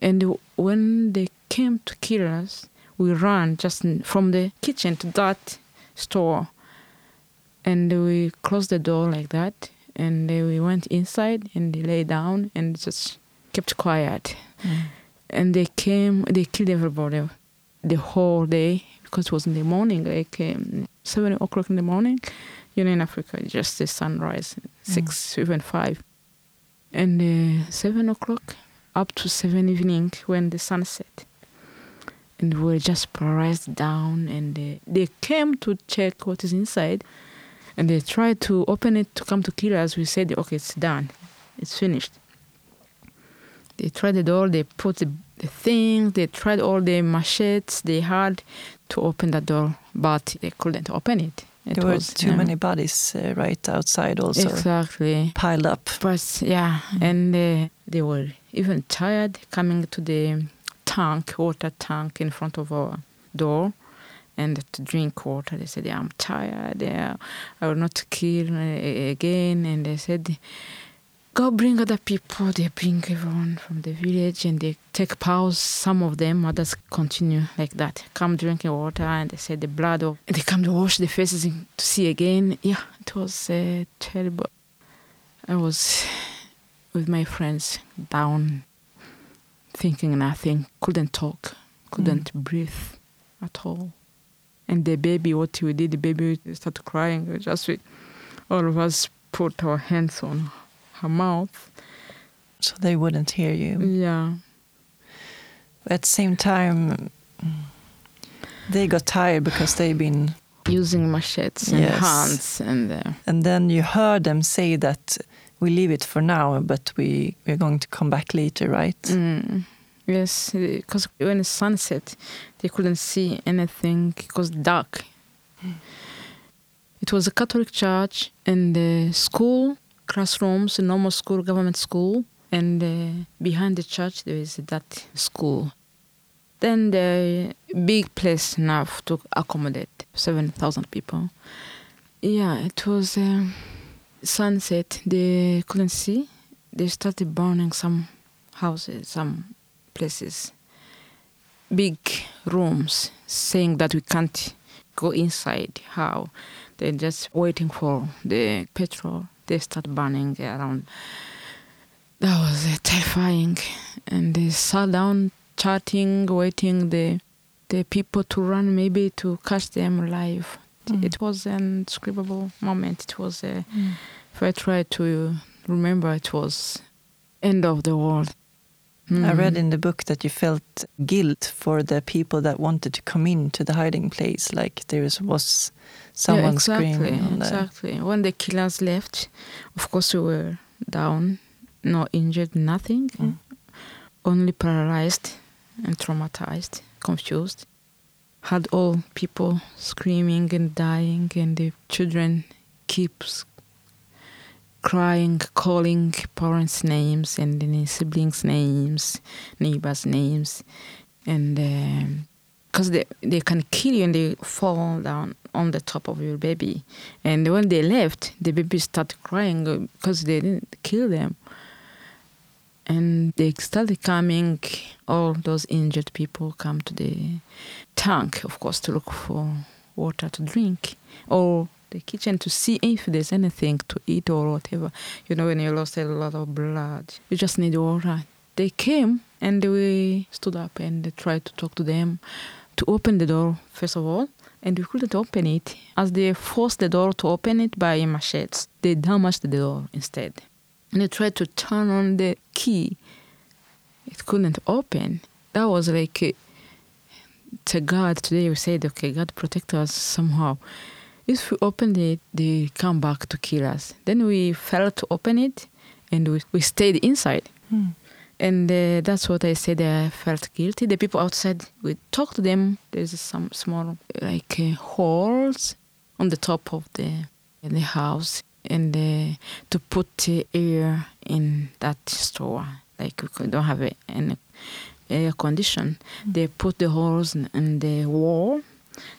And when they came to kill us, we ran just from the kitchen to that store, and we closed the door like that, and we went inside and they lay down and just kept quiet. And they came they killed everybody the whole day because it was in the morning like um, seven o'clock in the morning. You know in africa just the sunrise six even five. And uh, seven o'clock up to seven evening when the sun set and we were just pressed down and uh, they came to check what is inside and they tried to open it to come to kill us we said okay it's done it's finished they tried the door, they put the, the thing, they tried all the machetes they had to open the door, but they couldn't open it. it there were was, too yeah. many bodies uh, right outside, also Exactly. piled up. But yeah, and uh, they were even tired coming to the tank, water tank in front of our door. And to drink water, they said, yeah, "I'm tired. Yeah, I will not kill uh, again." And they said, go bring other people. They bring everyone from the village and they take pause. Some of them, others continue like that. Come drinking water and they said the blood of. They come to wash their faces to see again. Yeah, it was uh, terrible. I was with my friends down, thinking nothing, couldn't talk, couldn't breathe at all. And the baby, what we did, the baby started crying. We Just we, all of us put our hands on her mouth. So they wouldn't hear you. Yeah. At the same time, mm, they got tired because they've been. Using machetes and Yes. hands and uh, And then you heard them say that we leave it for now, but we we're going to come back later, right? Mm. Yes, because when it's sunset, they couldn't see anything because dark. It was a Catholic church and the school, classrooms, normal school, government school, and uh, behind the church there is that school. Then the big place enough to accommodate seven thousand people. Yeah, it was uh, sunset. They couldn't see. They started burning some houses, some places, big rooms, saying that we can't go inside. How? They're just waiting for the petrol. They start burning around. That was uh, terrifying. And they sat down, chatting, waiting the the people to run, maybe to catch them alive. Mm. It was an indescribable moment. It was. Uh, Mm. If I try to remember, it was end of the world. I read Mm. in the book that you felt guilt for the people that wanted to come into the hiding place, like there was someone yeah, exactly, screaming. Exactly. When the killers left, of course we were down, no injured, nothing, Mm. only paralyzed and traumatized, confused. Had all people screaming and dying, and the children keeps crying, calling parents' names and then siblings' names, neighbors' names, and um, because they they can kill you and they fall down on the top of your baby, and when they left, the baby started crying uh, because they didn't kill them, and they started coming. All those injured people come to the tank, of course, to look for water to drink or the kitchen to see if there's anything to eat or whatever. You know, when you lost a lot of blood, you just need water. They came and we stood up and tried to talk to them to open the door, first of all, and we couldn't open it. As they forced the door to open it by machetes, they damaged the door instead. And they tried to turn on the key. It couldn't open. That was like, uh, to God, today we said, okay, God protect us somehow. If we open it, they come back to kill us. Then we failed to open it and we, we stayed inside. Mm. And uh, that's what I said. I felt guilty. The people outside, we talked to them. There's some small, like, uh, holes on the top of the the house, and uh, to put uh, air in that store. Like we don't have a, an air condition. They put the holes in, in the wall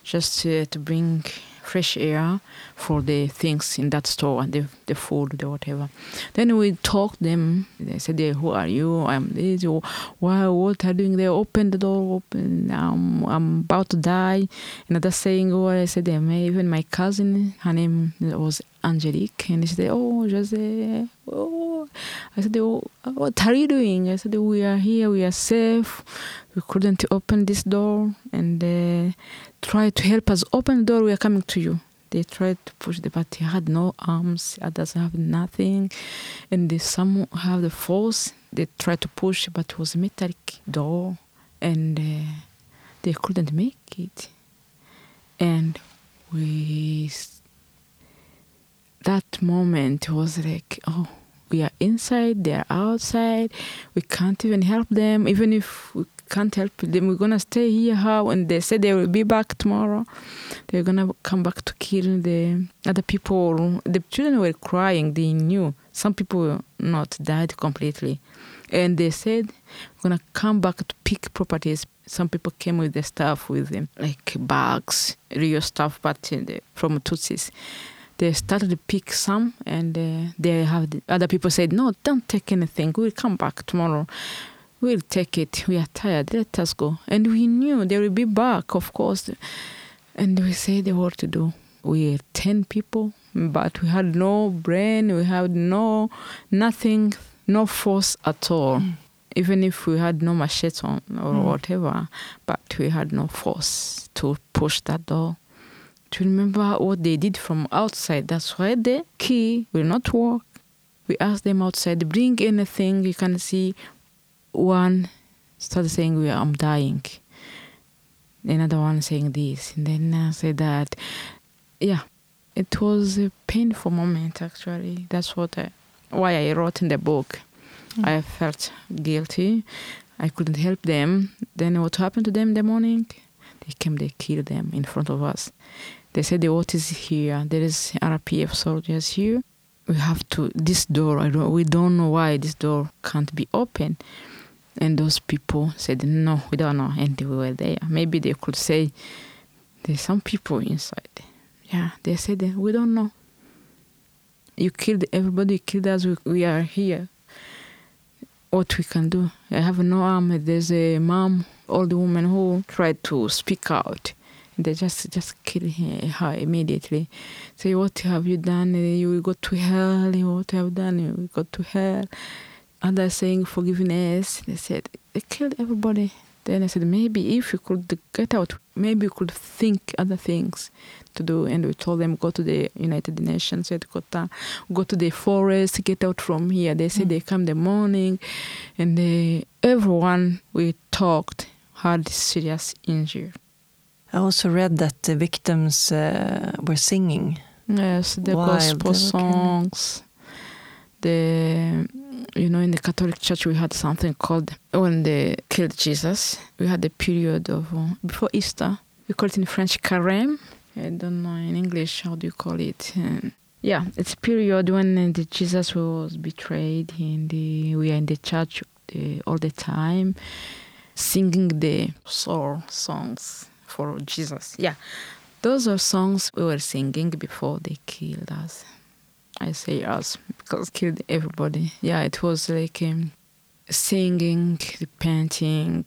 just uh, to bring fresh air for the things in that store, the the food, the whatever. Then we talk them. They said, "Yeah, "Who are you? I'm this. Oh, Why? What are you doing there? Open the door. Open. I'm I'm about to die." Another saying, "Oh, I said, even my cousin, her name was Angelique, and she said, "Oh, Jose." Oh, I said, oh, "What are you doing?" I said, "We are here. We are safe. We couldn't open this door, and." Uh, try to help us open the door. We are coming to you. They tried to push the, but he had no arms. He doesn't have nothing, and they, some have the force. They tried to push, but it was a metallic door, and uh, they couldn't make it. And we, that moment was like, oh, we are inside, they are outside. We can't even help them, even if we can't help them. We're gonna stay here. How? And they said they will be back tomorrow. They're gonna come back to kill the other people. The children were crying. They knew some people not died completely, and they said we're gonna come back to pick properties. Some people came with the stuff with them, like bags, real stuff, but uh, from Tutsis. They started to pick some, and uh, they have the other people said, "No, don't take anything. We'll come back tomorrow." We'll take it. We are tired. Let us go. And we knew they will be back, of course. And we said what to do. We are 10 people, but we had no brain, we had no, nothing, no force at all. Even if we had no machete on or Mm. whatever, but we had no force to push that door. To remember what they did from outside. That's why the key will not work. We asked them outside, bring anything you can see one started saying we I'm dying. Another one saying this, and then I said that. Yeah, it was a painful moment. Actually, that's what I why I wrote in the book. Mm. I felt guilty. I couldn't help them. Then what happened to them in the morning? They came, they killed them in front of us. They said the what is here. There is RPF soldiers here. We have to this door. I don't. We don't know why this door can't be open. And those people said no, we don't know, and we were there. Maybe they could say there's some people inside. Yeah, they said we don't know. You killed everybody. You killed us. We, we are here. What we can do? I have no arm. There's a mom, old woman who tried to speak out. They just just kill her immediately. Say, what have you done? You will go to hell. What have you done? You will go to hell. Others saying forgiveness. They said they killed everybody. Then I said maybe if you could get out, maybe you could think other things to do. And we told them go to the United Nations go to the forest, get out from here. They said Mm. they come the morning, and they, everyone we talked had serious injury. I also read that the victims uh, were singing. Yes, the Wild, gospel songs. The you know in the Catholic Church we had something called when they killed Jesus. We had a period of uh, before Easter. We call it in French carême. I don't know in English how do you call it. Um, yeah, it's a period when uh, the Jesus was betrayed, and the, we are in the church uh, all the time, singing the soul songs for Jesus. Yeah, those are songs we were singing before they killed us. I say us because killed everybody. Yeah, it was like um, singing, repenting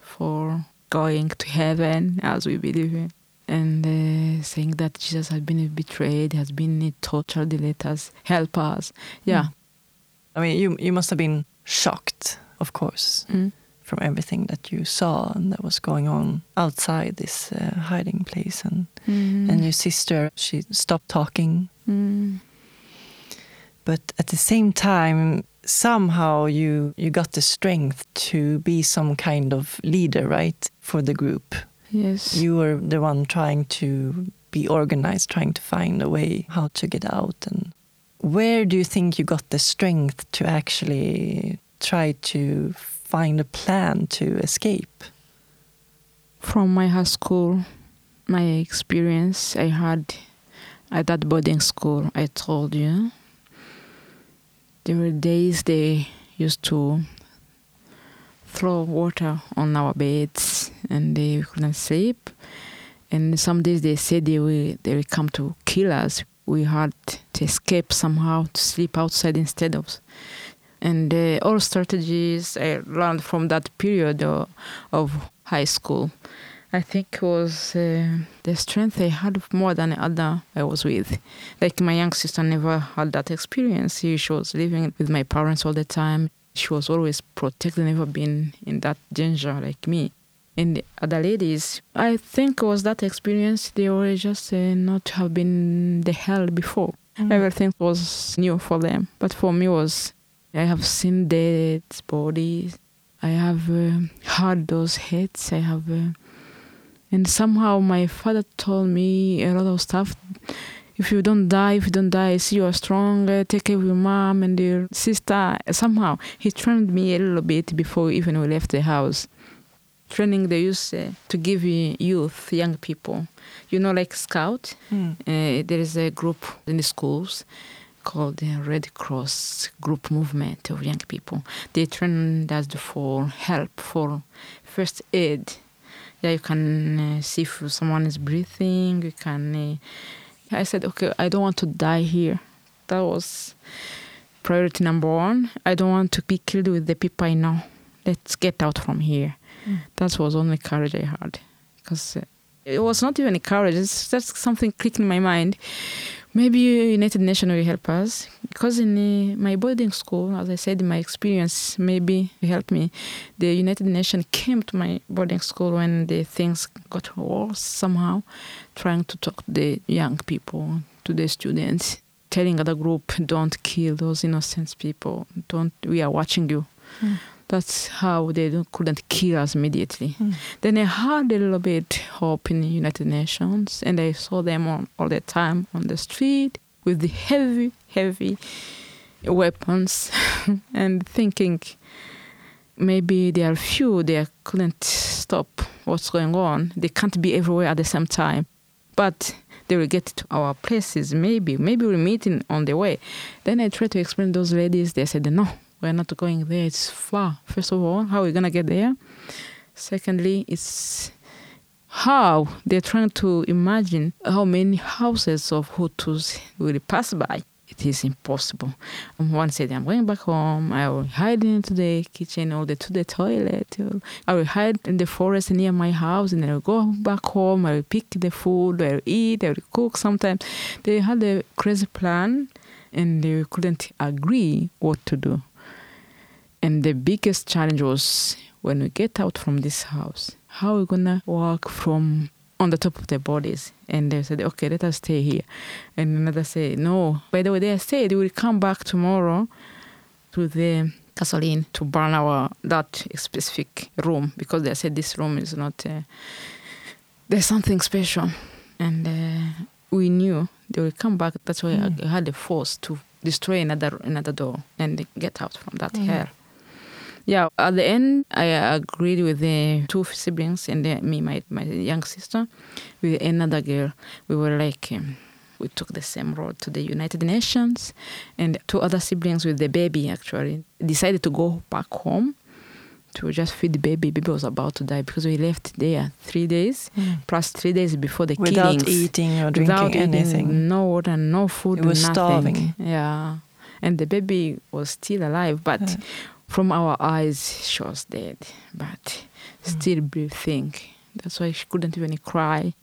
for going to heaven as we believe in, and uh, saying that Jesus has been betrayed, has been tortured, let us help us. Yeah. I mean, you you must have been shocked, of course, Mm. From everything that you saw and that was going on outside this uh, hiding place. And Mm. and your sister, she stopped talking, Mm. but at the same time, somehow you you got the strength to be some kind of leader, right, for the group. Yes. You were the one trying to be organized, trying to find a way how to get out. And where do you think you got the strength to actually try to find a plan to escape? From my high school, my experience I had at that boarding school, I told you, there were days they used to throw water on our beds and they couldn't sleep. And some days they said they will, they will come to kill us. We had to escape somehow to sleep outside instead of. And uh, all strategies I learned from that period of, of high school. I think was uh, the strength I had more than other I was with. Like my young sister never had that experience. She she was living with my parents all the time. She was always protected, never been in that danger like me. And the other ladies, I think it was that experience. They were just uh, not have been the hell before. Everything was new for them, but for me was I have seen dead bodies. I have uh, heard those hits. I have, uh, and somehow my father told me a lot of stuff. If you don't die, if you don't die, I see you are strong. Uh, take care of your mom and your sister. Somehow he trained me a little bit before even we left the house. Training they use uh, to give youth, young people. You know, like Scout. Mm. There is a group in the schools called the Red Cross Group Movement of young people. They train us for help, for first aid. Yeah, you can uh, see if someone is breathing. You can. Uh, I said, okay, I don't want to die here. That was priority number one. I don't want to be killed with the people I know. Let's get out from here. Mm. That was only courage I had, because uh, it was not even a courage. It's just something clicked in my mind. Maybe United Nations will help us because in uh, my boarding school, as I said, my experience maybe helped me. The United Nations came to my boarding school when the things got worse somehow, trying to talk to the young people, to the students, telling other group, don't kill those innocent people. Don't. We are watching you. Mm. That's how they couldn't kill us immediately. Mm. Then I had a little bit hope in the United Nations, and I saw them on, all the time on the street with the heavy, heavy weapons and thinking maybe they are few, they couldn't stop what's going on. They can't be everywhere at the same time. But they will get to our places, maybe. Maybe we'll meet in, on the way. Then I tried to explain to those ladies. They said, no, we're not going there. It's far. First of all, how are we going to get there? Secondly, it's how they're trying to imagine how many houses of Hutus will pass by it is impossible. One said, I'm going back home. I will hide into the kitchen or the, to the toilet. I will hide in the forest near my house and I will go back home. I will pick the food. I will eat. I will cook sometimes. They had a crazy plan and they couldn't agree what to do. And the biggest challenge was when we get out from this house, how are we going to walk from on the top of their bodies. And they said, okay, let us stay here. And another said, no. By the way, they said we will come back tomorrow to the gasoline to burn our that specific room because they said this room is not. Uh, there's something special, and uh, we knew they will come back. That's why mm. I had the force to destroy another another door and get out from that mm. hell. Yeah, at the end, I agreed with the two siblings and the, me, my, my young sister, with another girl. We were like, um, we took the same road to the United Nations, and two other siblings with the baby actually decided to go back home to just feed the baby. Baby was about to die because we left there three days, mm. plus three days before the without killings. eating or drinking without anything. Eating, no water, no food, it was nothing. starving. Yeah, and the baby was still alive, but. Yeah from our eyes, she was dead, but mm. still breathing. That's why she couldn't even cry.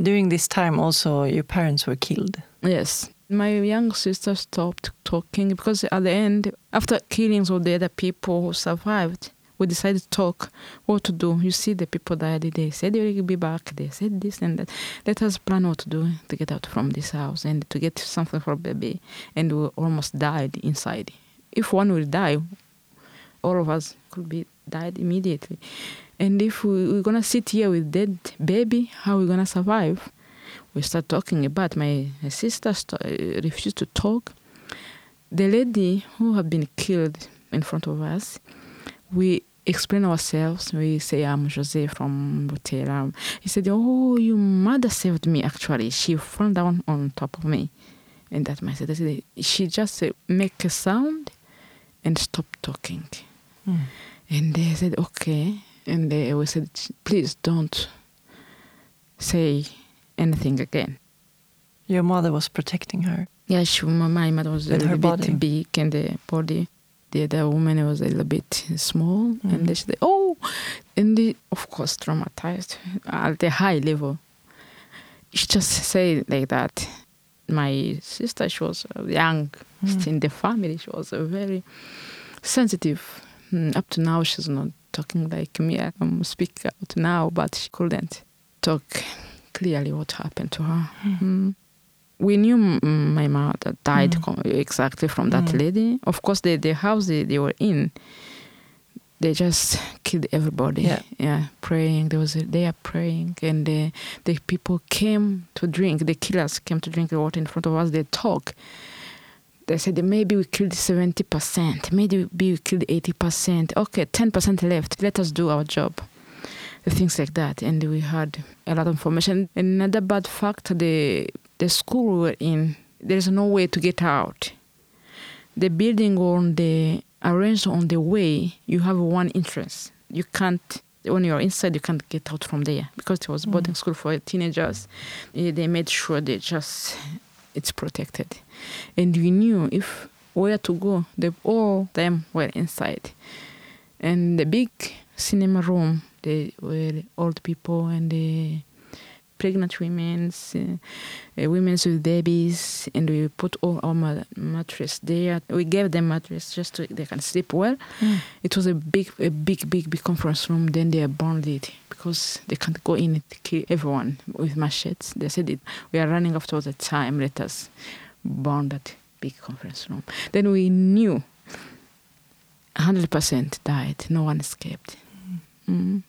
During this time, also, your parents were killed. Yes. My young sister stopped talking because at the end, after killings of the other people who survived, we decided to talk what to do. You see, the people died. They said they will be back. They said this and that. Let us plan what to do to get out from this house and to get something for baby. And we almost died inside. If one will die, all of us could be died immediately. And if we, are gonna sit here with dead baby, how are we gonna survive? We start talking about my, my sister st- refused to talk. The lady who had been killed in front of us, we explain ourselves. We say, I'm Jose from Butera. He said, Oh, your mother saved me actually. She fell down on top of me. And that my sister she just uh, make a sound and stop talking. Mm. And they said, okay. And they always said, please don't say anything again. Your mother was protecting her? Yeah, she, my mother was With a little bit big and the body. The other woman was a little bit small. Mm. And they said, oh, and they, of course, traumatized at a high level. She just said like that. My sister, she was young, mm. in the family. She was very sensitive up to now, she's not talking like me. I can speak out now, but she couldn't talk clearly what happened to her. Mm. Mm. We knew my mother died mm. exactly from that mm. lady. Of course, the, the house they, they were in, they just killed everybody. Yeah, yeah praying. There was a, they are praying, and the the people came to drink. The killers came to drink the water in front of us. They talk they said maybe we killed 70%, maybe we killed 80%. Okay, 10% left. Let us do our job. Things like that. And we had a lot of information. Another bad fact the, the school we were in, there's no way to get out. The building on the arranged on the way, you have one entrance. You can't when you're inside, you can't get out from there because it was boarding mm. school for teenagers. They made sure they just it's protected. And we knew if where to go, they all them were inside. And the big cinema room, they were old people and the pregnant women, uh, uh, women with babies, and we put all our mattress there. We gave them mattress just so they can sleep well. Mm. It was a big, a big, big, big conference room. Then they burned it because they can't go in and kill everyone with machetes. They said it. We are running out of the time. Let us burn that big conference room. Then we knew 100% died. No one escaped. Mm. Mm.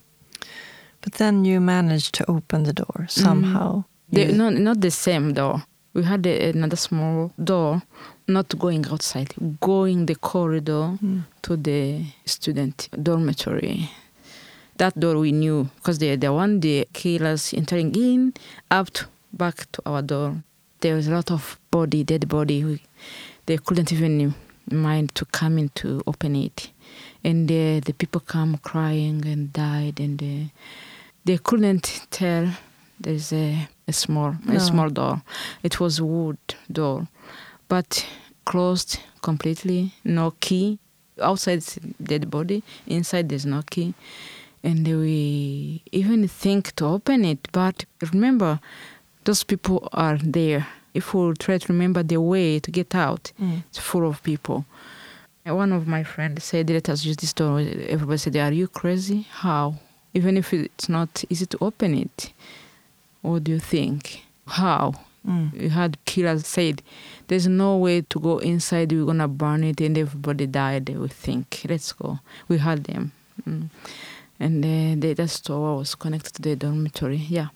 But then you managed to open the door somehow. Mm. The, no, not the same door. We had a, another small door, not going outside, going the corridor Mm. to the student dormitory. That door we knew because the the one the killers entering in up to, back to our door. There was a lot of body, dead body. We, they couldn't even mind to come in to open it, and uh, the people come crying and died, and uh, they couldn't tell. There's a, a small No. a small door. It was a wood door, but closed completely. No key. Outside dead body. Inside there's no key, and we even think to open it. But remember, those people are there. If we try to remember the way to get out, Mm. it's full of people. One of my friends said, "Let us use this door." Everybody said, "Are you crazy? How? Even if it's not easy to open it, what do you think? How?" Mm. We had killers said, "There's no way to go inside. We're gonna burn it, and everybody died." We think, "Let's go." We had them, mm. and the, that store was connected to the dormitory. Yeah,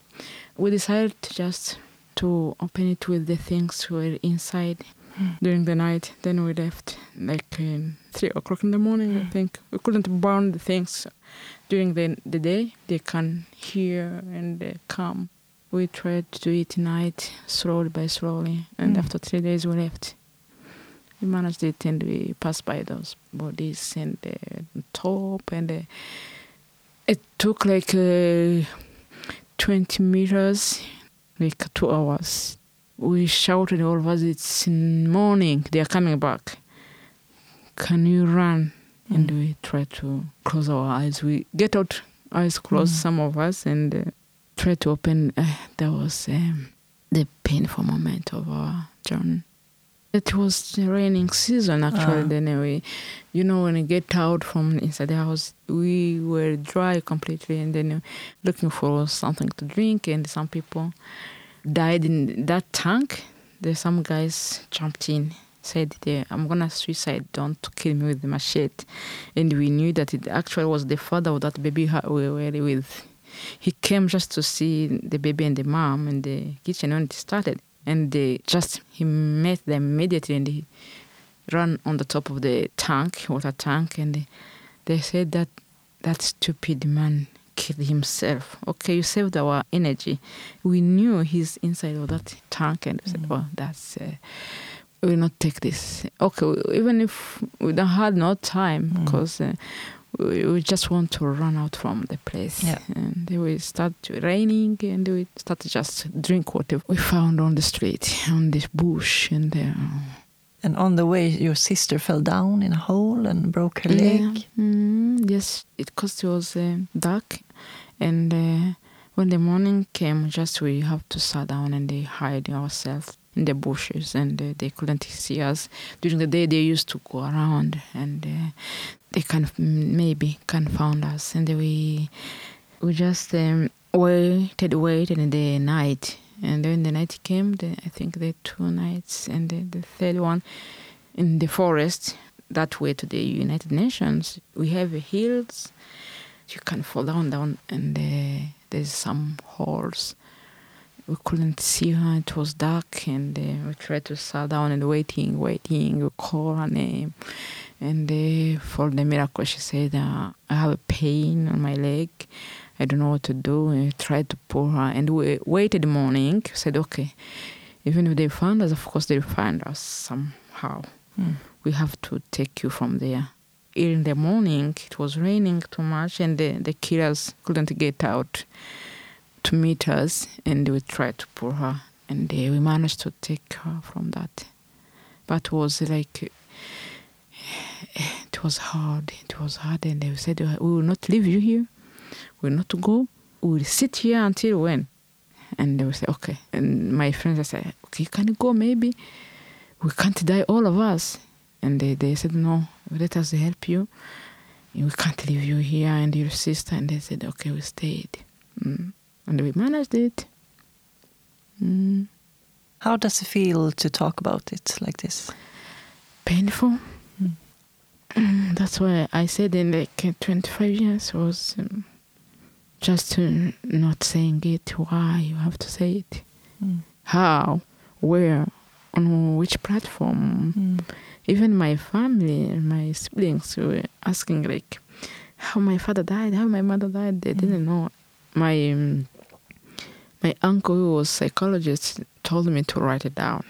we decided to just to open it with the things were inside Mm. during the night. Then we left like um, three o'clock in the morning. I think we couldn't burn the things during the the day. They can hear and uh, come. We tried to do it night, slowly by slowly, and Mm. after three days we left. We managed it, and we passed by those bodies and uh, top, and it took like uh, twenty meters, like two hours. We shouted all of us, "It's in morning! They are coming back! Can you run?" And Mm. we try to close our eyes. We get out, eyes closed, Mm. some of us, and uh, try to open. Uh, that was um, the painful moment of our journey. It was the raining season actually. Then we, you know, when you get out from inside the house, we were dry completely, and then uh, looking for something to drink. And some people died in that tank. There's some guys jumped in, said, they, "I'm gonna suicide. Don't kill me with the machete." And we knew that it actually was the father of that baby we were with. He came just to see the baby and the mom in the kitchen when it started, and they just he met them immediately and he ran on the top of the tank, water tank, and they, they said that that stupid man killed himself. Okay, you saved our energy. We knew he's inside of that tank, and we said, Mm. "Well, that's." Uh, we will not take this. Okay, even if we don't had no time, Mm. because uh, we, we just want to run out from the place. Yeah. And then we start raining, and we start to just drink water we found on the street, on this bush, and uh, And on the way, your sister fell down in a hole and broke her leg. Yeah. Mm, yes, it because it was uh, dark, and uh, when the morning came, just we have to sit down and they hide ourselves in the bushes, and uh, they couldn't see us. During the day, they used to go around, and uh, they kind of maybe can found us, and we we just um, waited, waited in the night. And then the night came, the, I think the two nights, and the, the third one in the forest that way to the United Nations. We have hills. You can fall down, down, and uh, there's some holes. We couldn't see her. It was dark, and uh, we tried to sit down and waiting, waiting. We call her name, and uh, for the miracle, she said, uh, "I have a pain on my leg. I don't know what to do." And we tried to pull her, and we waited the morning. Said, "Okay, even if they find us, of course they'll find us somehow." Mm. we have to take you from there. In the morning, it was raining too much, and the, the killers couldn't get out to meet us, and we tried to pull her, and uh, we managed to take her from that. But it was like, it was hard, it was hard, and they said, We will not leave you here, we will not go, we will sit here until when? And they say, Okay. And my friends I said, Okay, can you go maybe? we can't die, all of us. And they, they said, no, let us help you. We can't leave you here and your sister. And they said, okay, we stayed. Mm. And we managed it. Mm. How does it feel to talk about it like this? Painful. Mm. Mm, That's why I said in like uh, 25 years was um, just uh, not saying it. Why you have to say it? Mm. How? where, on which platform. Mm. Even my family, my siblings were asking like, how my father died, how my mother died. They didn't know. My um, my uncle, who was psychologist, told me to write it down.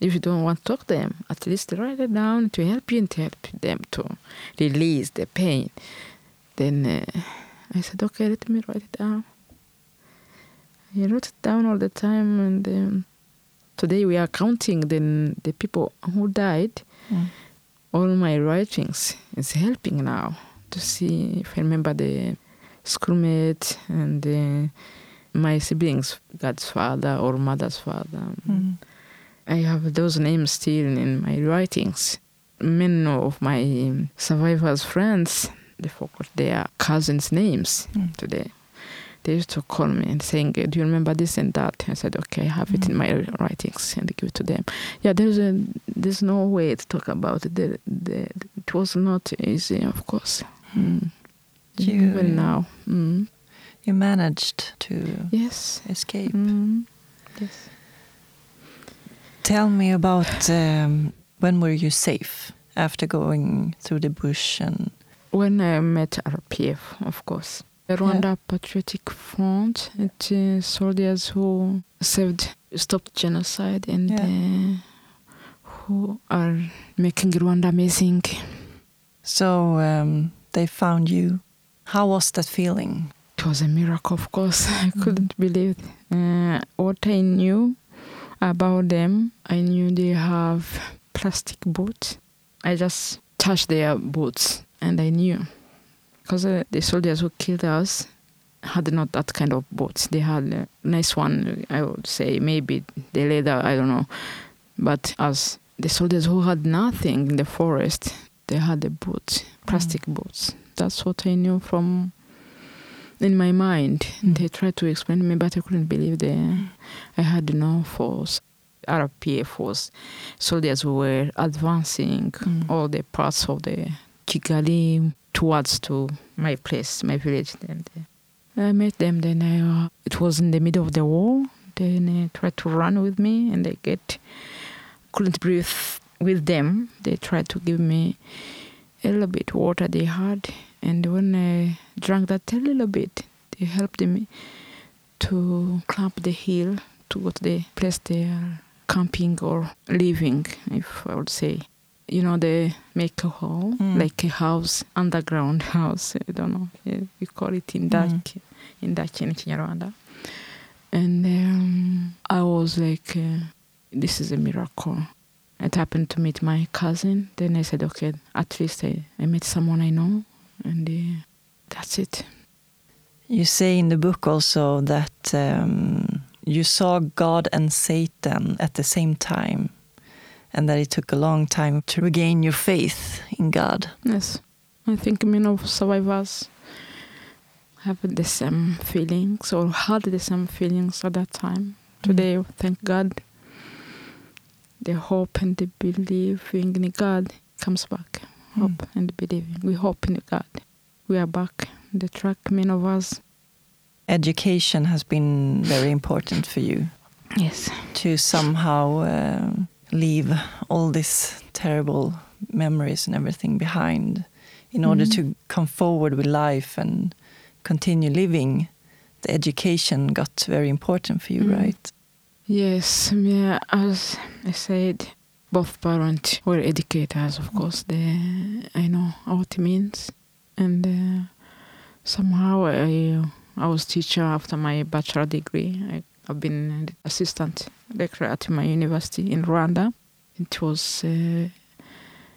If you don't want to talk to them, at least write it down to help you and to help them to release the pain. Then uh, I said, okay, let me write it down. I wrote it down all the time, and um, today we are counting the the people who died. Mm. All my writings is helping now to see if I remember the schoolmate and uh, my siblings, God's father or mother's father. Mm. I have those names still in my writings. Many of my survivors' friends, they forgot their cousins' names Mm. today. They used to call me and saying, "Do you remember this and that?" I said, "Okay, I have it in my writings," and give it to them. Yeah, there's a there's no way to talk about it. The, the, it was not easy, of course. Mm. Even now, mm. You managed to yes, escape. mm. yes. Tell me about um, when were you safe after going through the bush and When I met RPF, of course. The Rwanda Patriotic Front, it uh, soldiers who saved, stopped genocide and Yeah. uh, who are making Rwanda amazing. so um, they found you. How was that feeling? It was a miracle, of course. I couldn't believe uh, what I knew about them. I knew they have plastic boots. I just touched their boots and I knew. Because uh, the soldiers who killed us had not that kind of boots. They had a nice one, I would say, maybe the leather, I don't know. But as the soldiers who had nothing in the forest, they had the boots, plastic boots. That's what I knew from in my mind. Mm. They tried to explain to me, but I couldn't believe the I had no force. RPF force soldiers who were advancing Mm. all the parts of the Kigali towards to my place, my village. And uh, I met them. Then I, uh, it was in the middle of the war. Then they tried to run with me, and they get couldn't breathe with them. They tried to give me a little bit water they had, and when I drank that a little bit, they helped me to climb the hill to go to the place they are camping or living, if I would say. You know, they make a hole, Mm. like a house, underground house. I don't know. yeah, We call it in Dutch, in Dutch in Kinyarwanda. And um, I was like, uh, this is a miracle. It happened to meet my cousin. Then I said, okay, at least I, I met someone I know. And uh, that's it. You say in the book also that um, you saw God and Satan at the same time, and that it took a long time to regain your faith in God. Yes. I think many of survivors have the same feelings or had the same feelings at that time. Today, thank God, the hope and the believing in God comes back. Hope and believing. We hope in God. We are back on the track, many of us. Education has been very important for you Yes. to somehow uh, leave all these terrible memories and everything behind in order Mhm. to come forward with life and continue living. The education got very important for you, Mm. right? Yes, yeah, as I said, both parents were educators, of course. They, I know what it means. And uh, somehow I, I was teacher after my bachelor degree. I, I've been assistant lecturer at my university in Rwanda. It was a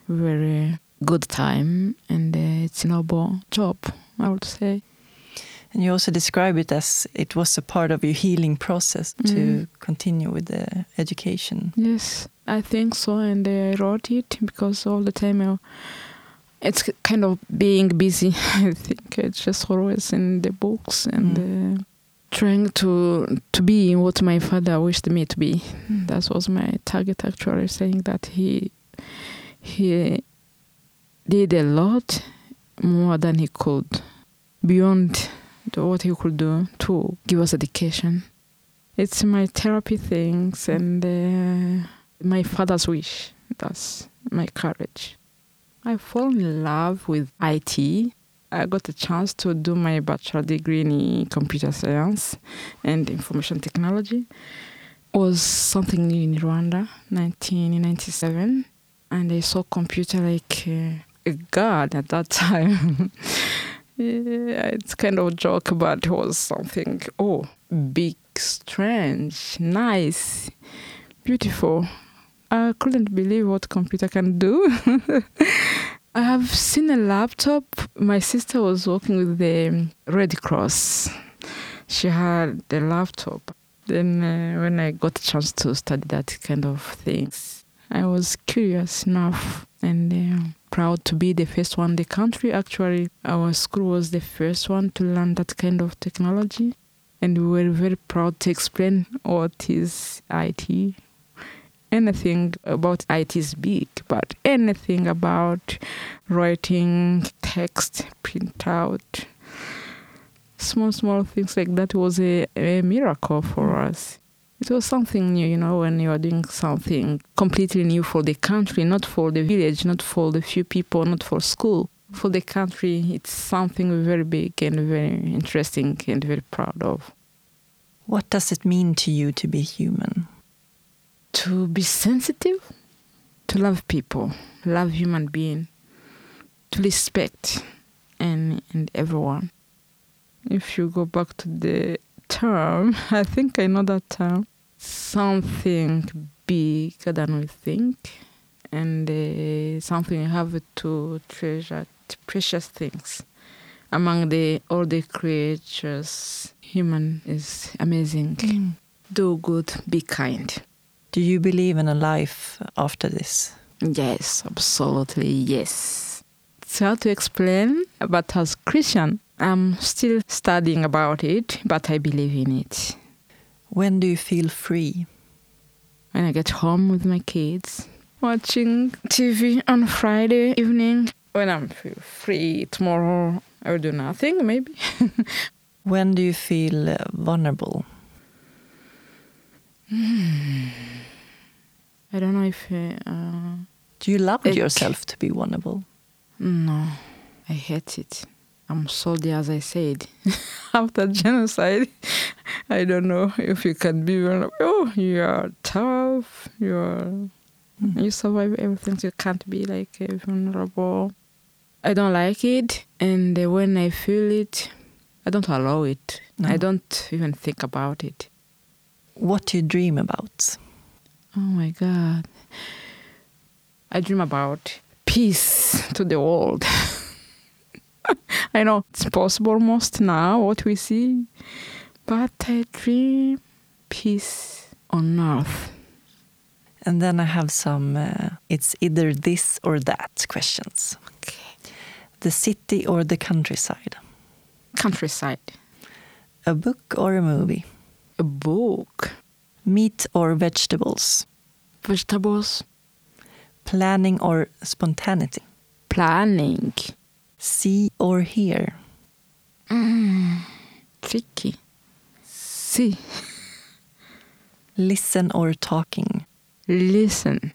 very good time and uh, it's a noble job, I would say. And you also describe it as it was a part of your healing process to Mm. continue with the education. Yes, I think so, and I wrote it because all the time uh, it's kind of being busy. I think it's just always in the books and uh, trying to to be what my father wished me to be. That was my target, actually, saying that he he did a lot more than he could, beyond the, what he could do to give us education. It's my therapy things and uh, my father's wish. That's my courage. I fall in love with IT. I got a chance to do my bachelor degree in computer science and information technology. It was something new in Rwanda, 1997, and I saw computer like uh, a god at that time. yeah, it's kind of a joke, but it was something oh big, strange, nice, beautiful. I couldn't believe what computer can do. I have seen a laptop. My sister was working with the Red Cross. She had the laptop. Then, uh, when I got a chance to study that kind of things, I was curious enough and uh, proud to be the first one in the country. Actually, our school was the first one to learn that kind of technology, and we were very proud to explain what is IT. Anything about IT is big, but anything about writing text, printout, small, small things like that was a, a miracle for us. It was something new, you know, when you are doing something completely new for the country, not for the village, not for the few people, not for school. For the country, it's something very big and very interesting and very proud of. What does it mean to you to be human? To be sensitive, to love people, love human being, to respect and, and everyone. If you go back to the term, I think I know that term, something bigger than we think, and uh, something you have to treasure, precious things. Among the all the creatures, human is amazing. Mm. Do good, be kind. Do you believe in a life after this? Yes, absolutely, yes. It's hard to explain, but as Christian, I'm still studying about it, but I believe in it. When do you feel free? When I get home with my kids, watching TV on Friday evening. When I'm free tomorrow, I will do nothing, maybe. when do you feel uh, vulnerable? Hmm. I don't know if. Uh, do you allow yourself to be vulnerable? No, I hate it. I'm soldier, as I said. After genocide, I don't know if you can be vulnerable. Oh, you are tough. You are. Mm. You survive everything. So you can't be like uh, vulnerable. I don't like it, and uh, when I feel it, I don't allow it. No. I don't even think about it. What do you dream about? Oh my God. I dream about peace to the world. I know it's possible most now, what we see, but I dream peace on earth. And then I have some, uh, it's either this or that questions. Okay. The city or the countryside? Countryside. A book or a movie? A book. Meat or vegetables? Vegetables. Planning or spontaneity? Planning. See or hear? Mm, tricky. See. Listen or talking? Listen.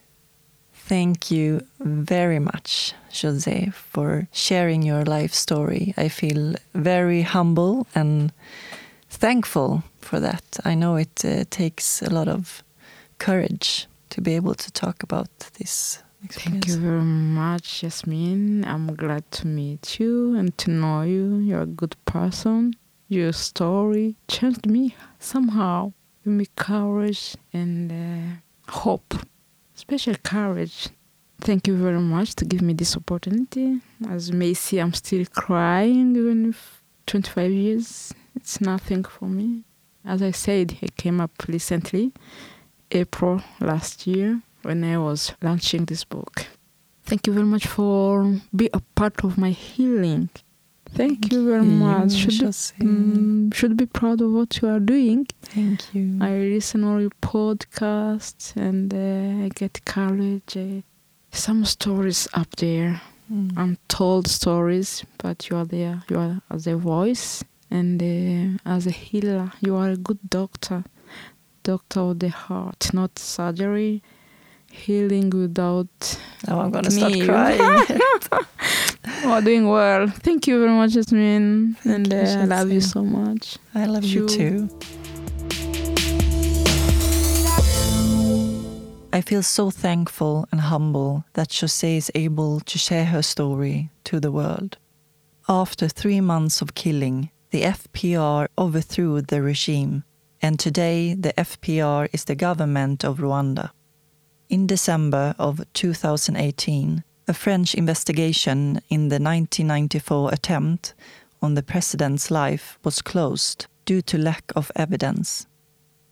Thank you very much, Jose, for sharing your life story. I feel very humble and thankful for that. I know it uh, takes a lot of courage to be able to talk about this Thank you very much, Yasmin. I'm glad to meet you and to know you. You're a good person. Your story changed me somehow. Give me courage and uh, hope, special courage. Thank you very much to give me this opportunity. As you may see, I'm still crying even if 25 years. It's nothing for me. As I said, I came up recently, April last year when I was launching this book. Thank you very much for be a part of my healing. Thank you very much. Should, um, should be proud of what you are doing. Thank you. I listen all your podcasts and uh, I get courage. Uh, some stories up there, mm. untold stories, but you are there. You are as a voice and uh, as a healer. You are a good doctor doctor of the heart, not surgery. Healing without. Now I'm gonna Me. start crying. Oh, doing well. Thank you very much, Jasmine. And you, uh, I love you so much. I love you Sure. too. I feel so thankful and humble that José is able to share her story to the world. After three months of killing, the FPR overthrew the regime, and today the FPR is the government of Rwanda. In December of 2018, a French investigation in the 1994 attempt on the president's life was closed due to lack of evidence.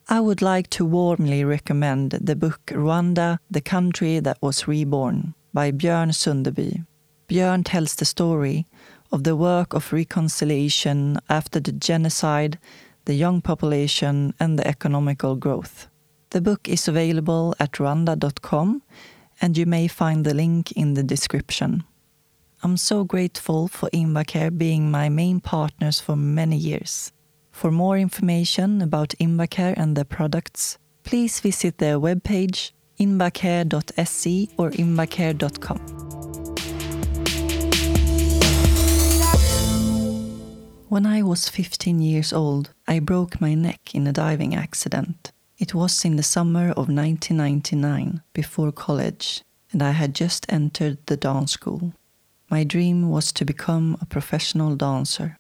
I would like to warmly recommend the book Rwanda, the Country That Was Reborn by Björn Sunderby. Björn tells the story of the work of reconciliation after the genocide, the young population, and the economical growth. The book is available at rwanda.com, and you may find the link in the description. I'm so grateful for Invacare being my main partners for many years. For more information about Invacare and their products, please visit their webpage invacare.se or invacare.com. When I was 15 years old, I broke my neck in a diving accident. It was in the summer of 1999, before college, and I had just entered the dance school. My dream was to become a professional dancer.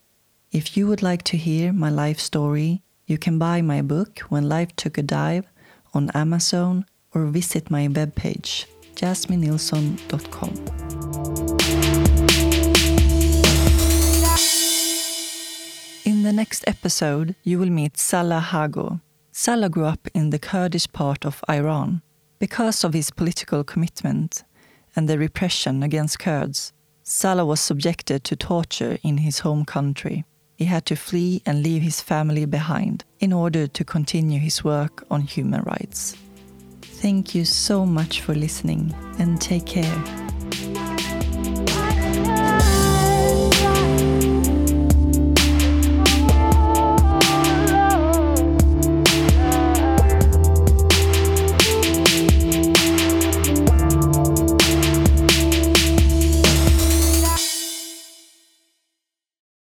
If you would like to hear my life story, you can buy my book When Life Took a Dive on Amazon or visit my webpage jasminilsson.com. In the next episode, you will meet Salah Hago. Salah grew up in the Kurdish part of Iran. Because of his political commitment and the repression against Kurds, Salah was subjected to torture in his home country. He had to flee and leave his family behind in order to continue his work on human rights. Thank you so much for listening and take care.